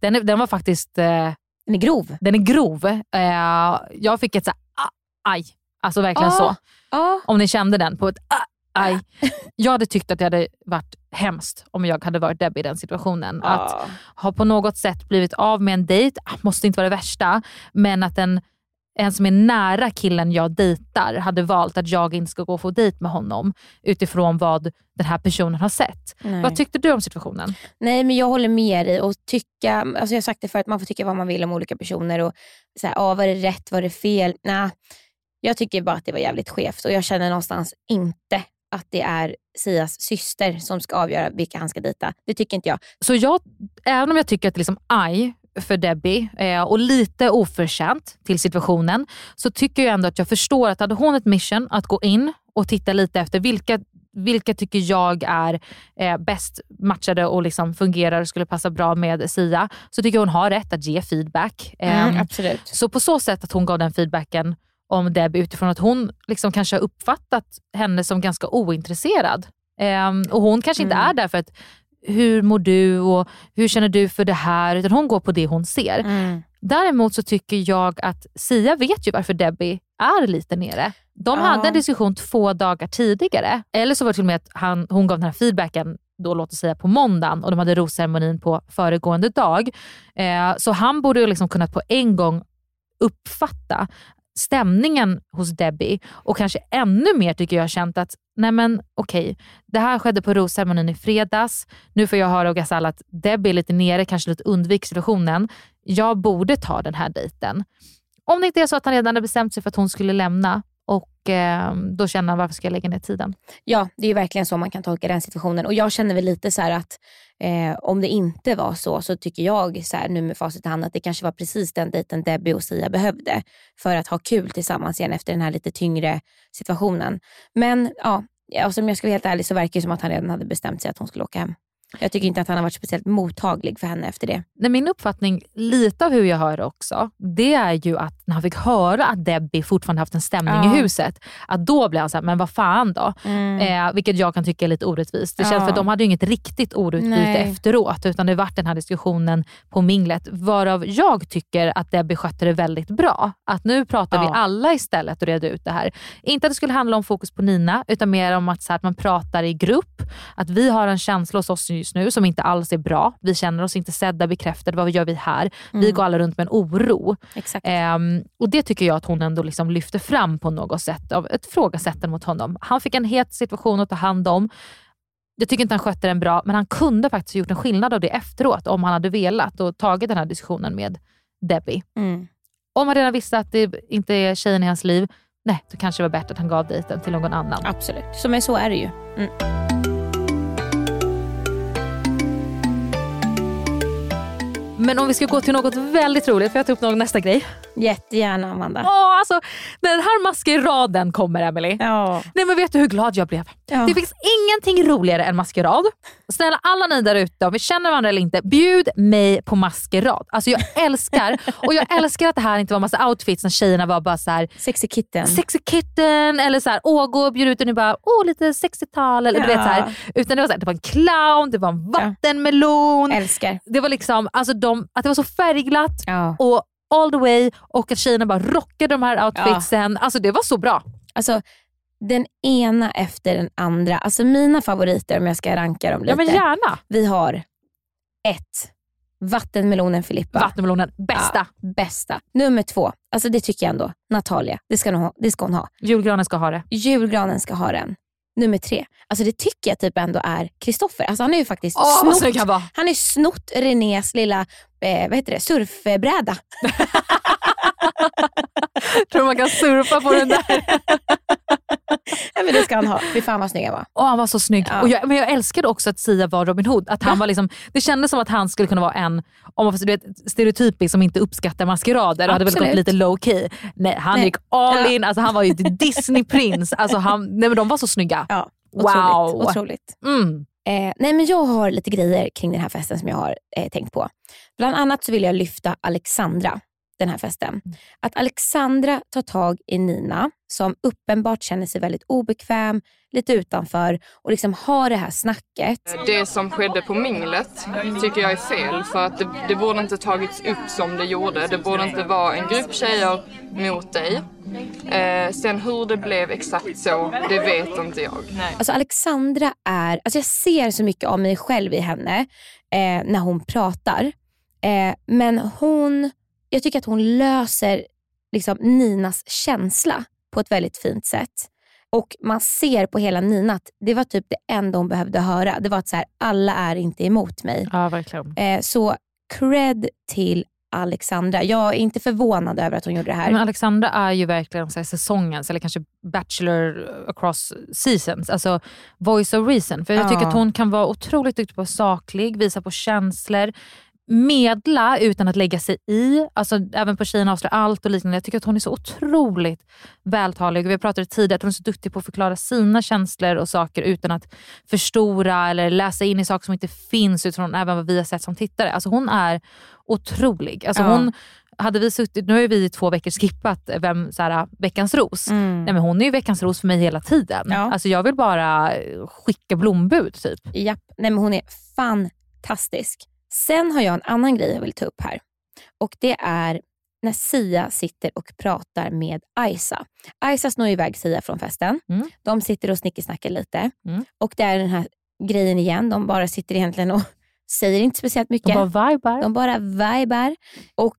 Den, är, den var faktiskt... Eh, den är grov. Den är grov. Eh, jag fick ett så här, ah, aj. Alltså verkligen Ah, så. ah. Om ni kände den på ett ah, aj. Jag hade tyckt att det hade varit hemskt om jag hade varit Debbie i den situationen. Ah. Att ha på något sätt blivit av med en dejt, ah, måste inte vara det värsta, men att en, en som är nära killen jag dejtar hade valt att jag inte ska gå och få dejt med honom utifrån vad den här personen har sett. Nej. Vad tyckte du om situationen? Nej, men jag håller med dig och tycka, alltså jag har sagt det förut, man får tycka vad man vill om olika personer och så här, ah, var det rätt, var det fel? Nah. Jag tycker bara att det var jävligt skevt och jag känner någonstans inte att det är Sias syster som ska avgöra vilka han ska dejta. Det tycker inte jag. Så jag, även om jag tycker att det är liksom aj för Debbie eh, och lite oförtjänt till situationen, så tycker jag ändå att jag förstår att hade hon ett mission att gå in och titta lite efter vilka vilka tycker jag är eh, bäst matchade och liksom fungerar och skulle passa bra med Sia, så tycker jag hon har rätt att ge feedback. Mm, Eh, absolut. Så på så sätt att hon gav den feedbacken om Debbie utifrån att hon liksom kanske har uppfattat henne som ganska ointresserad. Ehm, och hon kanske inte Mm. är där för att hur mår du och hur känner du för det här? Utan hon går på det hon ser. Mm. Däremot så tycker jag att Sia vet ju varför Debbie är lite nere. De Ja. hade en diskussion två dagar tidigare. Eller så var det till och med att han, hon gav den här feedbacken då låt oss säga på måndagen och de hade rosceremonin på föregående dag. Eh, så han borde ju liksom kunnat på en gång uppfatta stämningen hos Debbie och kanske ännu mer tycker jag känt att nej men okej, det här skedde på rosceremonin i fredags. Nu får jag höra av Ghazal att Debbie är lite nere, kanske lite undviker situationen. Jag borde ta den här dejten. Om det inte är så att han redan hade bestämt sig för att hon skulle lämna och eh, då känner han varför ska jag lägga ner tiden? Ja, det är ju verkligen så man kan tolka den situationen. Och jag känner väl lite så här att eh, om det inte var så, så tycker jag så här, nu med facit i hand att det kanske var precis den dejten Debbie och Sia behövde för att ha kul tillsammans igen efter den här lite tyngre situationen. Men ja, alltså, om jag ska vara helt ärlig så verkar det som att han redan hade bestämt sig att hon skulle åka hem. Jag tycker inte att han har varit speciellt mottaglig för henne efter det. Nej, min uppfattning, lite av hur jag hör också, det är ju att när han fick höra att Debbie fortfarande haft en stämning Ja. i huset, att då blev han såhär, men vad fan då? Eh, vilket jag kan tycka är lite orättvist. Det känns Mm. Ja. för att de hade ju inget riktigt ordutbyte Nej. efteråt, utan det vart den här diskussionen på minglet, varav jag tycker att Debbie skötte det väldigt bra. Att nu pratar vi Ja. alla istället och reder ut det här. Inte att det skulle handla om fokus på Nina, utan mer om att, så här, att man pratar i grupp, att vi har en känsla hos oss just nu som inte alls är bra. Vi känner oss inte sedda, bekräftade. Vad gör vi här? Vi Mm. går alla runt med en oro. Exakt. Ehm, och Det tycker jag att hon ändå liksom lyfter fram på något sätt, av ett frågasättande mot honom. Han fick en het situation att ta hand om. Jag tycker inte han skötte den bra, men han kunde faktiskt gjort en skillnad av det efteråt om han hade velat och tagit den här diskussionen med Debbie. Mm. Om han redan visste att det inte är tjejen i hans liv, nej, då kanske det var bättre att han gav dejten till någon annan. Absolut, så, men så är det ju. Mm. Men om vi ska gå till något väldigt roligt, får jag ta upp någon nästa grej? Jättegärna Amanda. Åh, alltså, den här maskeraden kommer Emily. Ja. Nej men vet du hur glad jag blev? Ja. Det finns ingenting roligare än maskerad. Snälla alla ni där ute, om vi känner varandra eller inte, bjud mig på maskerad. Alltså jag älskar, och jag älskar att det här inte var massa outfits när tjejerna var bara så här Sexy kitten. sexy kitten eller så här, åh gå och bjud ut och ni bara, åh lite 60-tal eller du vet Ja. så här. Utan det var, så här, det var en clown, det var en vattenmelon. Älskar. Det var liksom, alltså de, att det var så färgglatt Ja. och all the way och att tjejerna bara rockade de här outfitsen. Alltså det var så bra. Alltså, den ena efter den andra. Alltså mina favoriter om jag ska ranka dem lite. Ja men gärna. Vi har ett, Vattenmelonen Filippa. Vattenmelonen, bästa. Ja, bästa. Nummer två, alltså det tycker jag ändå, Natalia. Det ska, hon ha, det ska hon ha. Julgranen ska ha det. Julgranen ska ha den. Nummer tre, alltså det tycker jag typ ändå är Kristoffer. Alltså han är ju faktiskt vad snott, snygg han var. han är snott Renés lilla eh, vad heter det, surfbräda. Tror man kan surfa på den där. ja, men det ska han ha. Fy fan vad snygg han var. Och han var så snygg. Ja. Och jag, men jag älskade också att Sia var Robin Hood. Att han var liksom, det kändes som att han skulle kunna vara en om man du vet, stereotypisk som inte uppskattar maskerader och hade väl gått lite low key. Nej, han Nej. gick all Ja. in. Alltså, han var ju Disney-prins. Alltså, han, nej, men de var så snygga. Ja, wow. otroligt. otroligt. Mm. Eh, nej men jag har lite grejer kring den här festen som jag har eh, tänkt på. Bland annat så vill jag lyfta Alexandra, den här festen. Att Alexandra tar tag i Nina som uppenbart känner sig väldigt obekväm, lite utanför och liksom har det här snacket. Det som skedde på minglet tycker jag är fel för att det, det borde inte tagits upp som det gjorde. Det borde inte vara en grupp tjejer mot dig. Eh, sen hur det blev exakt så, det vet inte jag. Alltså Alexandra är, alltså jag ser så mycket av mig själv i henne eh, när hon pratar. Eh, men hon, jag tycker att hon löser liksom Ninas känsla på ett väldigt fint sätt. Och man ser på hela Nina att det var typ det enda hon behövde höra. Det var att så här, alla är inte emot mig. Ja, verkligen. Eh, så cred till Alexandra. Jag är inte förvånad över att hon gjorde det här. Men Alexandra är ju verkligen så här säsongens, eller kanske Bachelor across seasons, alltså voice of reason. För jag Ja. tycker att hon kan vara otroligt duktig på att vara saklig, visa på känslor, medla utan att lägga sig i. Alltså även på Tjejerna avslöjar allt och liknande. Jag tycker att hon är så otroligt vältalig. Vi pratade tidigare att hon är så duktig på att förklara sina känslor och saker utan att förstora eller läsa in i saker som inte finns utifrån även vad vi har sett som tittare. Alltså hon är otrolig. Alltså Ja. hon, hade vi suttit, nu har vi i två veckor skippat vem, så här, veckans ros. Mm. Nej, men hon är ju veckans ros för mig hela tiden. Alltså jag vill bara skicka blombud typ. Japp, nej men hon är fantastisk. Sen har jag en annan grej jag vill ta upp här. Och det är när Sia sitter och pratar med Aisa. Aisa snor iväg Sia från festen. Mm. De sitter och snickesnackar lite. Och det är den här grejen igen. De bara sitter egentligen och säger inte speciellt mycket. De bara vibar. De bara vibar. Och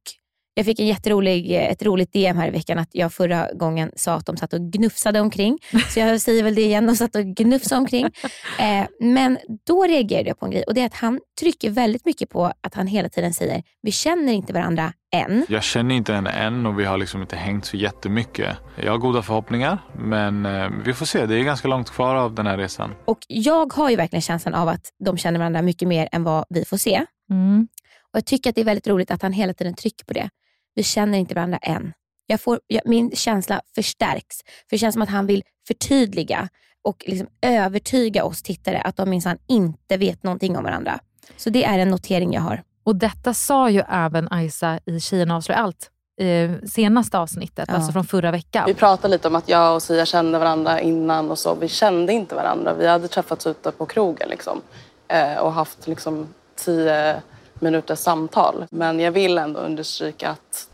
jag fick en jätterolig, ett roligt DM här i veckan att jag förra gången sa att de satt och gnufsade omkring. Så jag säger väl det igen, de satt och gnufsade omkring. Eh, men då reagerade jag på en grej och det är att han trycker väldigt mycket på att han hela tiden säger vi känner inte varandra än. Jag känner inte henne än och vi har liksom inte hängt så jättemycket. Jag har goda förhoppningar men eh, vi får se. Det är ganska långt kvar av den här resan. Och jag har ju verkligen känslan av att de känner varandra mycket mer än vad vi får se. Mm. Och Jag tycker att det är väldigt roligt att han hela tiden trycker på det. Vi känner inte varandra än. Jag får, jag, min känsla förstärks. För det känns som att han vill förtydliga och liksom övertyga oss tittare att de minsann inte vet någonting om varandra. Så det är en notering jag har. Och detta sa ju även Aisa i Tjejerna avslöjar allt. Eh, senaste avsnittet, alltså från förra veckan. Vi pratade lite om att jag och Sia kände varandra innan och så. Vi kände inte varandra. Vi hade träffats ute på krogen liksom. Eh, och haft liksom tio minuters samtal. Men jag vill ändå understryka att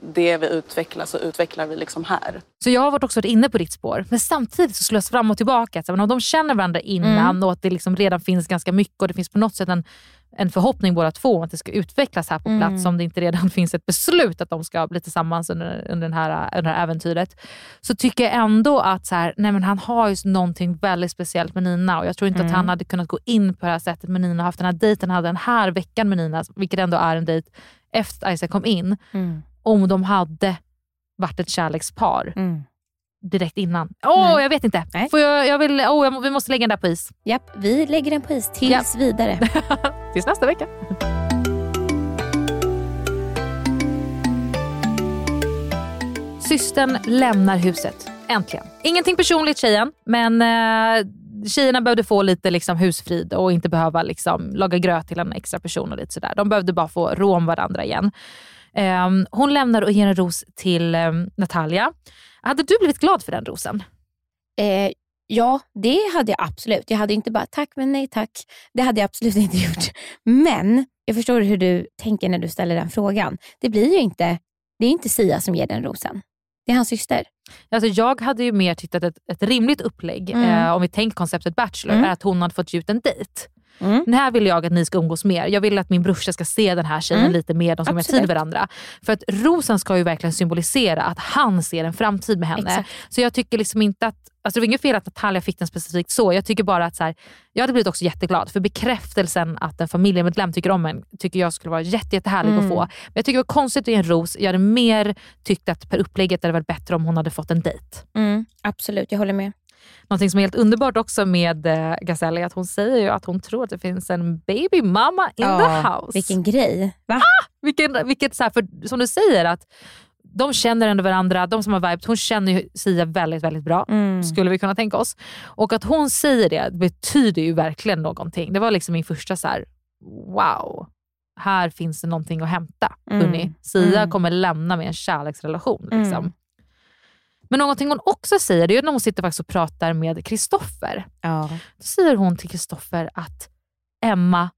det vi utvecklar så utvecklar vi liksom här. Så jag har varit också varit inne på ditt spår. Men samtidigt så slås fram och tillbaka. Att, men om de känner varandra innan Mm. och att det liksom redan finns ganska mycket och det finns på något sätt en, en förhoppning båda två om att det ska utvecklas här på Mm. plats. Om det inte redan finns ett beslut att de ska bli tillsammans under, under, den här, under det här äventyret. Så tycker jag ändå att så här, nej men han har ju någonting väldigt speciellt med Nina och jag tror inte Mm. att han hade kunnat gå in på det här sättet med Nina och haft den här dejten han hade den här veckan med Nina, vilket ändå är en dejt efter att Isaac kom in. Mm. Om de hade varit ett kärlekspar Mm. direkt innan. Åh, Nej. jag vet inte. Får jag, jag vill, åh, jag, vi måste lägga den där på is. Japp, vi lägger den på is tills vidare. Tills nästa vecka. Systern lämnar huset. Äntligen. Ingenting personligt tjejen, men eh, tjejerna behövde få lite liksom, husfrid och inte behöva liksom, laga gröt till en extra person och lite sådär. De behövde bara få rå om varandra igen. Ehm, hon lämnar och ger en ros till ehm, Natalia. Hade du blivit glad för den rosen? Eh, ja, det hade jag absolut. Jag hade inte bara tack men nej tack. Det hade jag absolut inte gjort. Men jag förstår hur du tänker när du ställer den frågan. Det blir ju inte, det är inte Sia som ger den rosen. Det är hans syster. Alltså jag hade ju mer tyckt att ett, ett rimligt upplägg, Mm. eh, om vi tänker konceptet Bachelor, Mm. är att hon hade fått ge ut en dejt. Den här vill jag att ni ska umgås mer. Jag vill att min brorsa ska se den här tjejen Mm. lite mer, de ska mer tid med varandra. För att rosen ska ju verkligen symbolisera att han ser en framtid med henne. Exakt. Så jag tycker liksom inte att Alltså det var inget fel att Natalia fick den specifikt så. Jag tycker bara att så här, jag hade blivit också jätteglad för bekräftelsen att en familjemedlem tycker om en tycker jag skulle vara jätte, jättehärlig Mm. att få. Men jag tycker det var konstigt att ge en ros. Jag hade mer tyckt att per upplägget hade varit bättre om hon hade fått en dejt. Mm, absolut, jag håller med. Någonting som är helt underbart också med eh, Gazelle är att hon säger ju att hon tror att det finns en baby mama in Ja, the house. Vilken grej. Va? Vilken, vilket, så här, för, som du säger, att de känner ändå varandra. De som har vibet, hon känner ju Sia väldigt, väldigt bra. Mm. Skulle vi kunna tänka oss. Och att hon säger det betyder ju verkligen någonting. Det var liksom min första så här: wow. Här finns det någonting att hämta. Mm. Sia Mm. kommer lämna med en kärleksrelation. Mm. Men någonting hon också säger, det är när hon sitter faktiskt och pratar med Kristoffer. Ja. Då säger hon till Kristoffer att Emma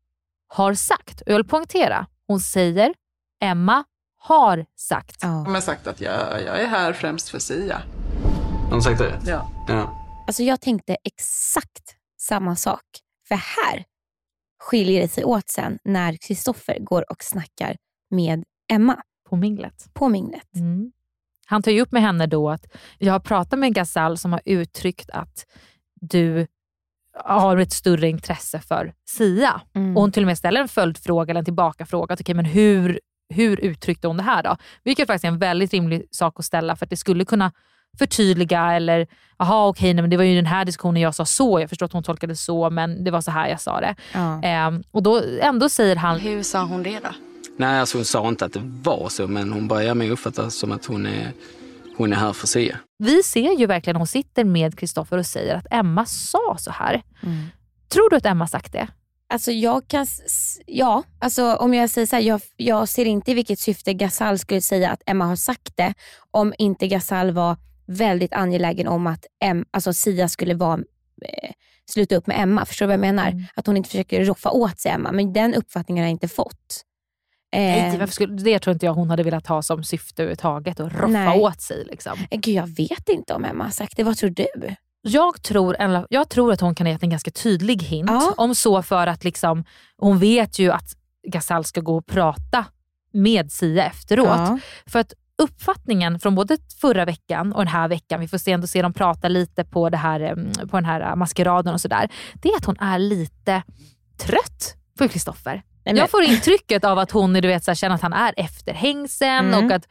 har sagt, och jag vill poängtera, hon säger Emma har sagt. De har sagt att jag, jag är här främst för Sia. Har hon sagt det? Ja. ja. Alltså jag tänkte exakt samma sak. För här skiljer det sig åt sen när Kristoffer går och snackar med Emma. På minglet. På minglet. Mm. Han tar ju upp med henne då att jag har pratat med Gazal som har uttryckt att du har ett större intresse för Sia. Mm. Och hon till och med ställer en följdfråga eller en tillbakafråga. Att, okay, men hur, hur uttryckte hon det här då? Vilket faktiskt är en väldigt rimlig sak att ställa för att det skulle kunna förtydliga eller, jaha okej, okay, men det var ju den här diskussionen jag sa så, jag förstår att hon tolkade det så, men det var så här jag sa det. Ja. Ehm, och då ändå säger han... Hur sa hon det då? Nej, alltså hon sa inte att det var så, men hon börjar med att uppfatta som att hon är, hon är här för Sia. Vi ser ju verkligen hon sitter med Kristoffer och säger att Emma sa så här. Tror du att Emma sagt det? Alltså jag kan, ja, alltså om jag säger så här, jag, jag ser inte i vilket syfte Gasal skulle säga att Emma har sagt det om inte Gasal var väldigt angelägen om att em, alltså Sia skulle vara, eh, sluta upp med Emma. Förstår du vad jag menar? Mm. Att hon inte försöker roffa åt sig Emma, men den uppfattningen har jag inte fått. Nej, varför skulle, det tror inte jag hon hade velat ha som syfte överhuvudtaget, att roffa Nej. åt sig. Liksom. Eh, Gud, jag vet inte om Emma har sagt det. Vad tror du? Jag tror, jag tror att hon kan ha gett en ganska tydlig hint. Ja. Om så för att liksom, hon vet ju att Gasal ska gå och prata med Sia efteråt. Ja. För att uppfattningen från både förra veckan och den här veckan, vi får se ändå se dem prata lite på, det här, på den här maskeraden och sådär. Det är att hon är lite trött på Kristoffer. Men- Jag får intrycket av att hon du vet, så här, känner att han är efterhängsen Mm. och att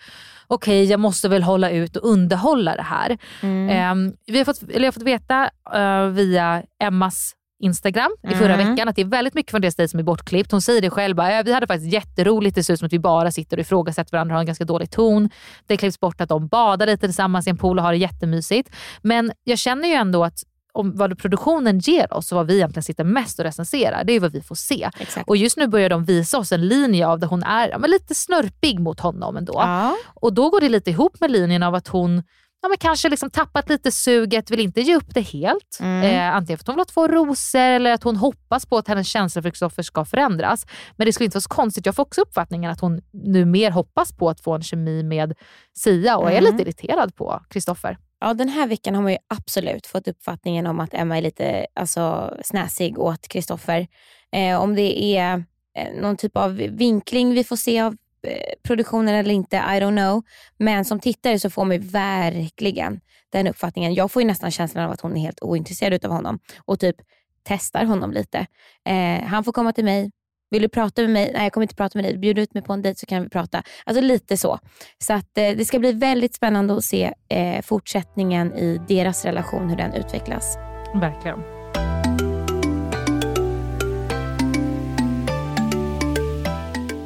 okej, jag måste väl hålla ut och underhålla det här. Mm. Ehm, vi har fått, eller jag har fått veta eh, via Emmas Instagram i förra Mm. veckan att det är väldigt mycket från det stället som är bortklippt. Hon säger det själv, bara, "Ja, vi hade faktiskt jätteroligt, det ser ut som att vi bara sitter och ifrågasätter varandra och har en ganska dålig ton. Det klipps bort att de badar lite tillsammans i en pool och har det jättemysigt. Men jag känner ju ändå att om vad produktionen ger oss och vad vi egentligen sitter mest och recenserar, det är vad vi får se. Och just nu börjar de visa oss en linje av där hon är ja, lite snörpig mot honom ändå. Ja. Och då går det lite ihop med linjen av att hon ja, men kanske liksom tappat lite suget, vill inte ge upp det helt. Mm. Eh, antingen för att hon vill ha två rosor eller att hon hoppas på att hennes känsla för Kristoffer ska förändras. Men det skulle inte vara så konstigt. Jag får också uppfattningen att hon nu mer hoppas på att få en kemi med Sia och är Mm. lite irriterad på Kristoffer. Ja, den här veckan har man ju absolut fått uppfattningen om att Emma är lite alltså, snäsig åt Kristoffer. Eh, om det är eh, någon typ av vinkling vi får se av eh, produktionen eller inte, I don't know. Men som tittare så får man ju verkligen den uppfattningen. Jag får ju nästan känslan av att hon är helt ointresserad av honom och typ testar honom lite. Eh, han får komma till mig. Vill du prata med mig? Nej, jag kommer inte prata med dig. Bjud ut mig på en dejt så kan vi prata. Alltså lite så. Så att, eh, det ska bli väldigt spännande att se eh, fortsättningen i deras relation, hur den utvecklas. Verkligen.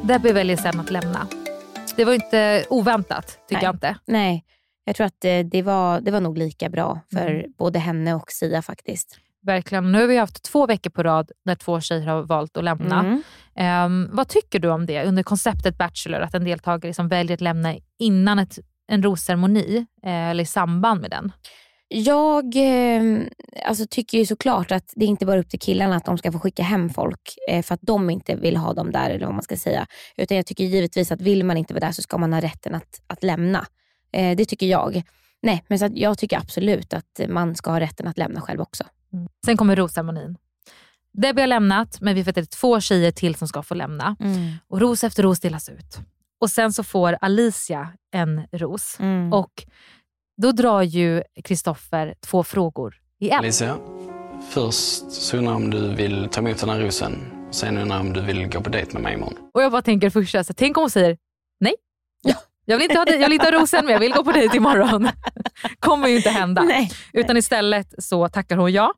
Debbie väljer sen att lämna. Det var inte oväntat, tycker Nej. jag inte. Nej, jag tror att eh, det, var, det var nog lika bra för Mm. både henne och Sia faktiskt. Verkligen. Nu har vi haft två veckor på rad när två tjejer har valt att lämna. Mm. Ehm, vad tycker du om det under konceptet Bachelor? Att en deltagare som väljer att lämna innan ett, en rosceremoni eh, eller i samband med den? Jag eh, alltså, tycker ju såklart att det inte bara är upp till killarna att de ska få skicka hem folk eh, för att de inte vill ha dem där eller vad man ska säga. Utan jag tycker givetvis att vill man inte vara där så ska man ha rätten att, att lämna. Eh, det tycker jag. Nej, men så jag tycker absolut att man ska ha rätten att lämna själv också. Sen kommer rosceremonin. Debbie har lämnat, men vi vet att det är två tjejer till som ska få lämna. Mm. Och ros efter ros delas ut. Och Sen så får Alicia en ros. Mm. Och Då drar ju Kristoffer två frågor i en. Alicia, först så undrar jag om du vill ta emot den här rosen. Sen undrar jag om du vill gå på dejt med mig imorgon. Och jag bara tänker först, så här, tänk om hon säger nej. Jag vill, inte ha, jag vill inte ha rosen men jag vill gå på dejt imorgon. kommer ju inte hända. Nej. Utan istället så tackar hon ja.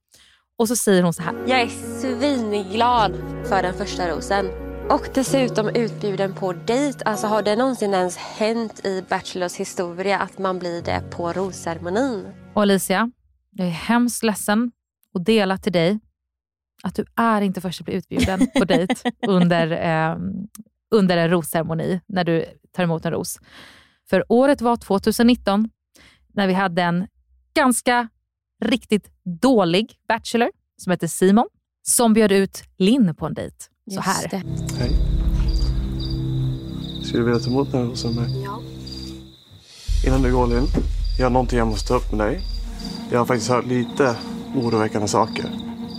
Och så säger hon så här. Jag är svinglad för den första rosen. Och dessutom utbjuden på dejt. Alltså har det någonsin ens hänt i Bachelors historia att man blir det på rosceremonin? Och Alicia, jag är hemskt ledsen och dela till dig att du är inte först att bli utbjuden på dejt under, eh, under en rosceremoni när du tar emot en ros. För året var 2019 när vi hade en ganska riktigt dålig bachelor som hette Simon som bjöd ut Linn på en dejt. Så Just här. det. Hej. Skulle du vilja ta emot den här rosen med? Ja. Innan du går Linn, jag har någonting jag måste ta upp med dig. Jag har faktiskt hört lite oroväckande saker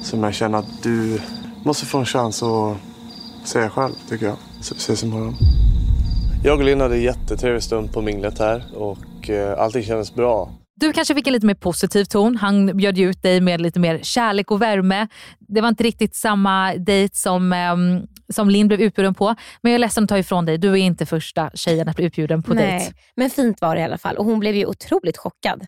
som jag känner att du måste få en chans att säga själv, tycker jag. Så vi ses imorgon. Jag och Linn hade en jättetrevlig stund på minglet här och eh, allting kändes bra. Du kanske fick en lite mer positiv ton. Han bjöd ju ut dig med lite mer kärlek och värme. Det var inte riktigt samma dejt som, ehm, som Linn blev utbjuden på. Men jag är ledsen att ta ifrån dig, du är inte första tjejen att bli utbjuden på Nej, dejt. men fint var det i alla fall och hon blev ju otroligt chockad.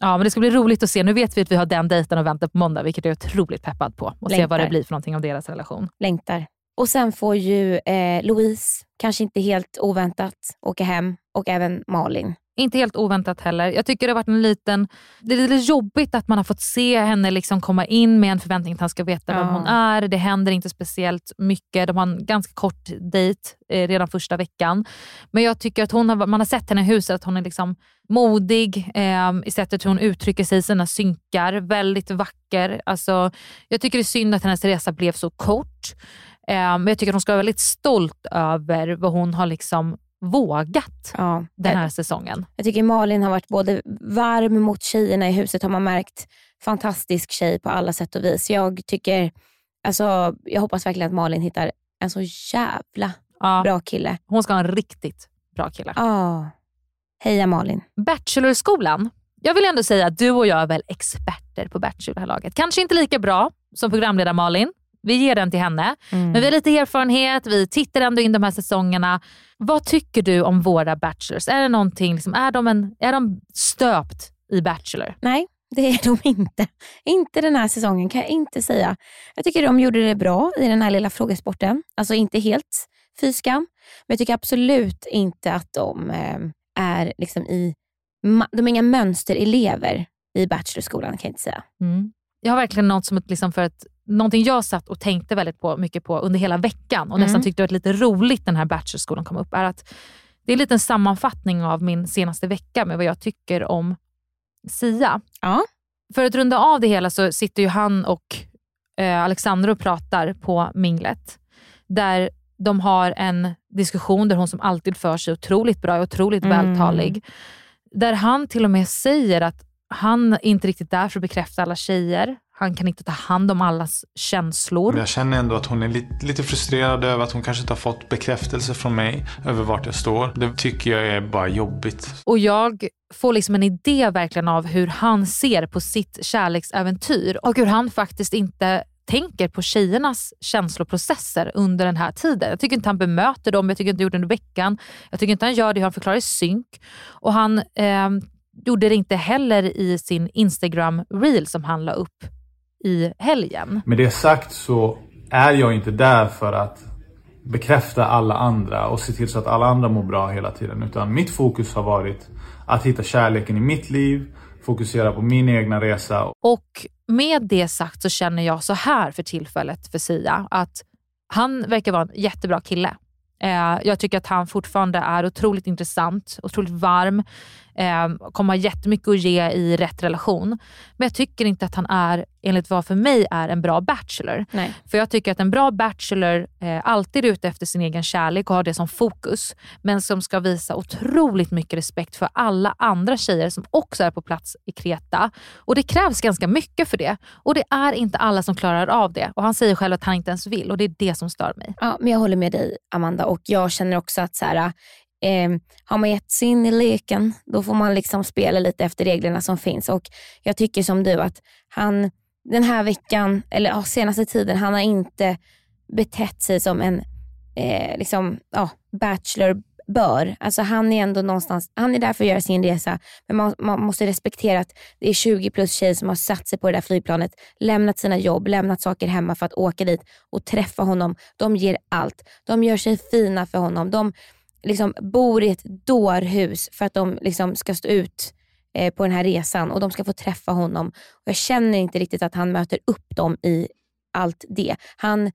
Ja, men det ska bli roligt att se. Nu vet vi att vi har den dejten att vänta på måndag, vilket jag är otroligt peppad på. Och se vad det Längtar. blir för någonting av deras relation. Längtar. Och sen får ju eh, Louise, kanske inte helt oväntat, åka hem och även Malin. Inte helt oväntat heller. Jag tycker det har varit en liten... Det är lite jobbigt att man har fått se henne liksom komma in med en förväntning att han ska veta vem Ja. hon är. Det händer inte speciellt mycket. De har en ganska kort dejt eh, redan första veckan. Men jag tycker att hon har, man har sett henne i huset, att hon är liksom modig eh, i sättet hur hon uttrycker sig i sina synkar. Väldigt vacker. Alltså, jag tycker det är synd att hennes resa blev så kort. Eh, men jag tycker att hon ska vara väldigt stolt över vad hon har liksom vågat den här säsongen. Jag tycker Malin har varit både varm mot tjejerna i huset har man märkt. Fantastisk tjej på alla sätt och vis. Jag tycker, alltså, jag hoppas verkligen att Malin hittar en så jävla bra kille. Hon ska ha en riktigt bra kille. Ja. Heja Malin. Bachelorskolan. Jag vill ändå säga att du och jag är väl experter på Bachelor det här laget. Kanske inte lika bra som programledare Malin. Vi ger den till henne. Mm. Men vi har lite erfarenhet, vi tittar ändå in de här säsongerna. Vad tycker du om våra Bachelors? Är, det någonting, liksom, är, de en, är de stöpt i Bachelor? Nej, det är de inte. Inte den här säsongen kan jag inte säga. Jag tycker de gjorde det bra i den här lilla frågesporten. Alltså inte helt fy skam. Men jag tycker absolut inte att de eh, är liksom i... De är inga mönsterelever i Bachelorskolan kan jag inte säga. Mm. Jag har verkligen något som ett, liksom för ett, någonting jag satt och tänkte väldigt på, mycket på under hela veckan och nästan Mm. tyckte det var lite roligt den här Bachelorskolan kom upp, är att det är en liten sammanfattning av min senaste vecka med vad jag tycker om Sia. Ja. För att runda av det hela så sitter ju han och eh, Alexandra och pratar på minglet. Där de har en diskussion där hon som alltid för sig otroligt bra och otroligt Mm. vältalig. Där han till och med säger att han är inte riktigt där för att bekräfta alla tjejer. Han kan inte ta hand om allas känslor. Men jag känner ändå att hon är lite, lite frustrerad över att hon kanske inte har fått bekräftelse från mig över vart jag står. Det tycker jag är bara jobbigt. Och jag får liksom en idé verkligen av hur han ser på sitt kärleksäventyr och hur han faktiskt inte tänker på tjejernas känsloprocesser under den här tiden. Jag tycker inte han bemöter dem, jag tycker inte han gjorde det under veckan. Jag tycker inte han gör det hur han förklarar i synk. Och han eh, gjorde det inte heller i sin Instagram-reel som han la upp i helgen. Med det sagt så är jag inte där för att bekräfta alla andra och se till så att alla andra mår bra hela tiden. Utan mitt fokus har varit att hitta kärleken i mitt liv, fokusera på min egna resa. Och med det sagt så känner jag så här för tillfället för Sia, att han verkar vara en jättebra kille. Eh, jag tycker att han fortfarande är otroligt intressant, otroligt varm, eh, kommer ha jättemycket att ge i rätt relation. Men jag tycker inte att han är, enligt vad för mig är, en bra bachelor. Nej. För jag tycker att en bra bachelor eh, alltid är ute efter sin egen kärlek och har det som fokus. Men som ska visa otroligt mycket respekt för alla andra tjejer som också är på plats i Kreta. Och det krävs ganska mycket för det. Och det är inte alla som klarar av det. Och han säger själv att han inte ens vill och det är det som stör mig. Ja, men jag håller med dig Amanda och jag känner också att så här, eh, har man gett sig in i leken, då får man liksom spela lite efter reglerna som finns. Och Jag tycker som du att han den här veckan, eller ja, senaste tiden, han har inte betett sig som en eh, liksom, ja, bachelor bör. Alltså han är ändå någonstans, han är där för att göra sin resa, men man, man måste respektera att det är 20 plus tjejer som har satt sig på det där flygplanet, lämnat sina jobb, lämnat saker hemma för att åka dit och träffa honom. De ger allt. De gör sig fina för honom. De liksom bor i ett dårhus för att de liksom ska stå ut eh, på den här resan och de ska få träffa honom. Och jag känner inte riktigt att han möter upp dem i allt det. Han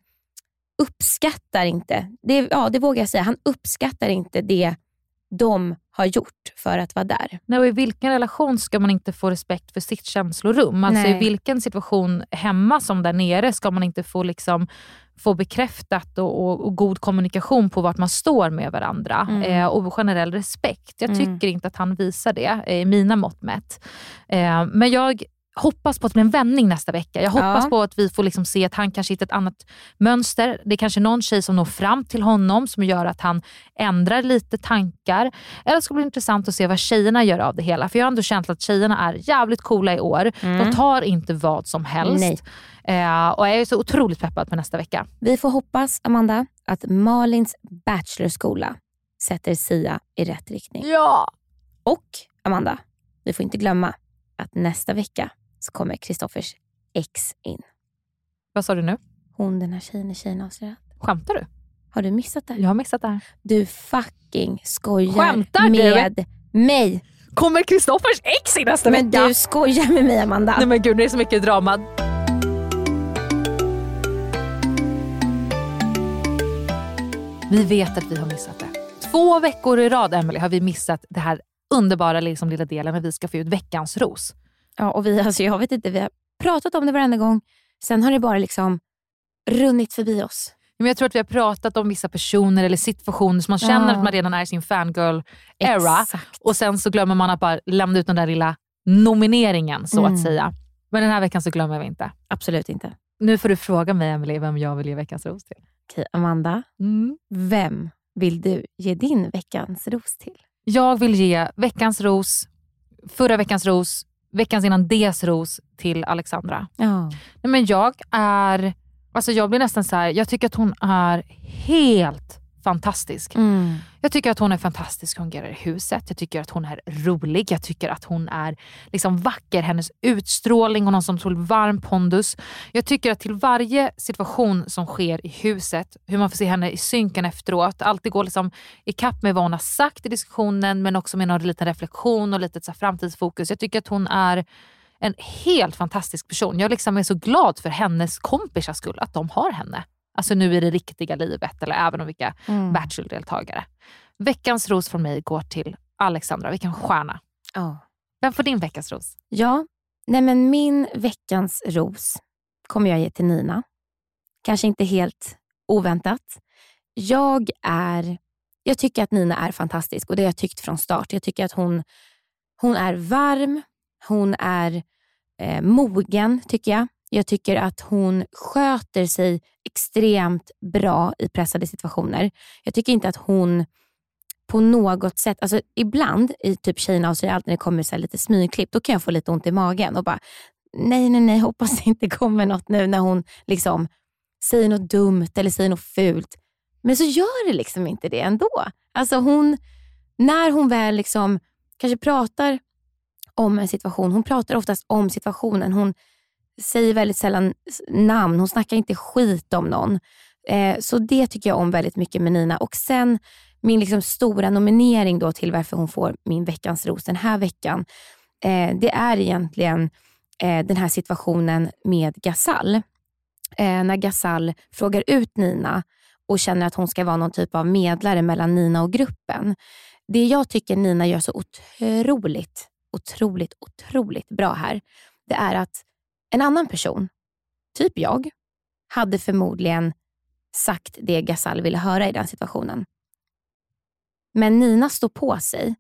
uppskattar inte, det, ja, det vågar jag säga, han uppskattar inte det de har gjort för att vara där. Nej, och I vilken relation ska man inte få respekt för sitt känslorum? Alltså I vilken situation hemma som där nere ska man inte få, liksom, få bekräftat och, och, och god kommunikation på vart man står med varandra Mm. eh, och generell respekt. Jag Mm. tycker inte att han visar det eh, i mina mått mätt. Eh, men jag hoppas på att det blir en vändning nästa vecka. Jag hoppas Ja. på att vi får liksom se att han kanske hittar ett annat mönster. Det är kanske någon tjej som når fram till honom som gör att han ändrar lite tankar. Eller ska det bli intressant att se vad tjejerna gör av det hela. För jag har ändå känt att tjejerna är jävligt coola i år. Mm. De tar inte vad som helst. Eh, och jag är så otroligt peppad på nästa vecka. Vi får hoppas, Amanda, att Malins bachelorskola sätter Sia i rätt riktning. Ja! Och Amanda, vi får inte glömma att nästa vecka så kommer Kristoffers ex in. Vad sa du nu? Hon den här tjejen i Tjejnaseriet. Skämtar du? Har du missat det? Jag har missat det här. Du fucking skojar Skämtar du? med mig. Kommer Kristoffers ex i nästa Men vecka? du skojar med mig Amanda. Nej men gud, det är så mycket drama. Vi vet att vi har missat det. Två veckor i rad, Emily, har vi missat det här underbara liksom, lilla delen när vi ska få ut veckans ros. Ja, och vi, alltså, jag vet inte, vi har pratat om det varenda gång. Sen har det bara liksom runnit förbi oss. Men jag tror att vi har pratat om vissa personer eller situationer som man känner Ja. att man redan är i sin fangirl-era. Och sen så glömmer man att bara lämna ut den där lilla nomineringen så Mm. att säga. Men den här veckan så glömmer vi inte. Absolut inte. Nu får du fråga mig Emily vem jag vill ge veckans ros till. Okej, Amanda. Vem vill du ge din veckans ros till? Jag vill ge veckans ros, förra veckans ros, veckans innan des ros till Alexandra. Ja. Nej, men jag är, alltså jag blir nästan så här, jag tycker att hon är helt fantastisk. Mm. Jag tycker att hon är fantastisk hon fungerar i huset. Jag tycker att hon är rolig. Jag tycker att hon är liksom vacker. Hennes utstrålning och någon som otroligt varm pondus. Jag tycker att till varje situation som sker i huset, hur man får se henne i synken efteråt, alltid gå liksom i kapp med vad hon har sagt i diskussionen men också med någon liten reflektion och lite så framtidsfokus. Jag tycker att hon är en helt fantastisk person. Jag liksom är så glad för hennes kompisars skull, att de har henne. Alltså nu i det riktiga livet eller även om vilka Mm. Bachelor-deltagare. Veckans ros från mig går till Alexandra. Vilken stjärna. Ja. Vem får din veckans ros? Ja, nej men min veckans ros kommer jag ge till Nina. Kanske inte helt oväntat. Jag, är, jag tycker att Nina är fantastisk och det har jag tyckt från start. Jag tycker att hon, hon är varm, hon är eh, mogen tycker jag. Jag tycker att hon sköter sig extremt bra i pressade situationer. Jag tycker inte att hon på något sätt, alltså ibland i typ Tjejerna och allt när det kommer så här lite smygklipp, då kan jag få lite ont i magen och bara nej, nej, nej, hoppas det inte kommer något nu när hon liksom säger något dumt eller säger något fult. Men så gör det liksom inte det ändå. Alltså hon, när hon väl liksom kanske pratar om en situation, hon pratar oftast om situationen. Hon säger väldigt sällan namn, hon snackar inte skit om någon. Eh, så det tycker jag om väldigt mycket med Nina. Och sen min liksom stora nominering då till varför hon får min veckans ros den här veckan. Eh, det är egentligen eh, den här situationen med Gasall. Eh, när Gasall frågar ut Nina och känner att hon ska vara någon typ av medlare mellan Nina och gruppen. Det jag tycker Nina gör så otroligt, otroligt, otroligt bra här, det är att en annan person, typ jag, hade förmodligen sagt det Gasall ville höra i den situationen. Men Nina står på sig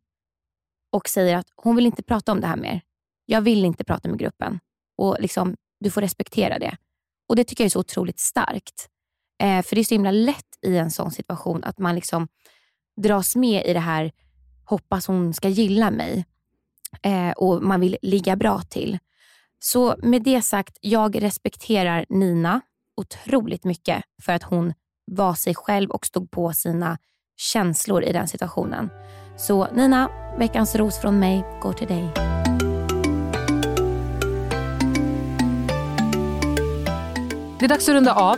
och säger att hon vill inte prata om det här mer. Jag vill inte prata med gruppen och liksom, du får respektera det. Och Det tycker jag är så otroligt starkt. Eh, för det är så himla lätt i en sån situation att man liksom dras med i det här, hoppas hon ska gilla mig eh, och man vill ligga bra till. Så med det sagt, jag respekterar Nina otroligt mycket för att hon var sig själv och stod på sina känslor i den situationen. Så Nina, veckans ros från mig går till dig. Det är dags att runda av.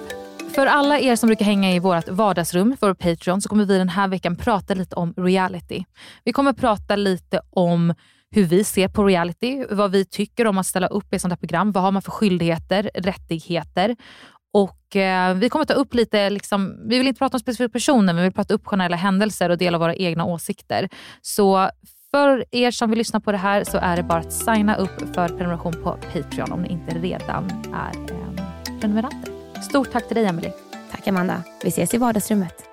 För alla er som brukar hänga i vårt vardagsrum, vår Patreon, så kommer vi den här veckan prata lite om reality. Vi kommer prata lite om hur vi ser på reality, vad vi tycker om att ställa upp i ett sånt här program. Vad har man för skyldigheter, rättigheter? Och eh, Vi kommer ta upp lite, liksom, vi vill inte prata om specifika personer, men vi vill prata upp generella händelser och dela våra egna åsikter. Så för er som vill lyssna på det här så är det bara att signa upp för prenumeration på Patreon om ni inte redan är eh, prenumeranter. Stort tack till dig Emily. Tack Amanda. Vi ses i vardagsrummet.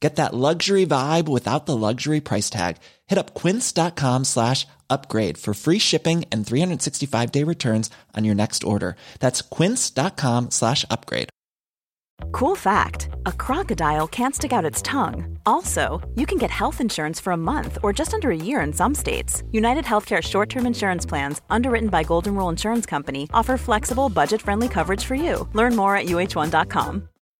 Get that luxury vibe without the luxury price tag. Hit up quince.com slash upgrade for free shipping and 365 day returns on your next order. That's quince.com slash upgrade. Cool fact a crocodile can't stick out its tongue. Also, you can get health insurance for a month or just under a year in some states. United Healthcare short term insurance plans, underwritten by Golden Rule Insurance Company, offer flexible, budget friendly coverage for you. Learn more at uh1.com.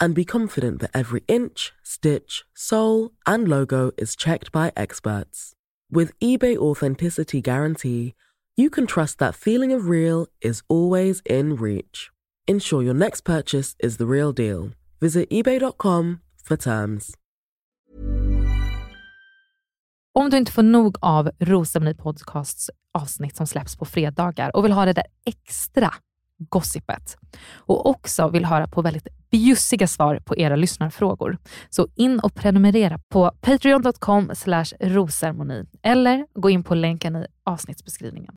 and be confident that every inch, stitch, sole, and logo is checked by experts. With eBay Authenticity Guarantee, you can trust that feeling of real is always in reach. Ensure your next purchase is the real deal. Visit eBay.com for terms. Om du inte får nog av Rosceremoni Podcasts avsnitt som släpps på fredagar och vill ha det där extra gossipet och också vill höra på väldigt bjussiga svar på era lyssnarfrågor. Så in och prenumerera på patreon.com rosermoni eller gå in på länken i avsnittsbeskrivningen.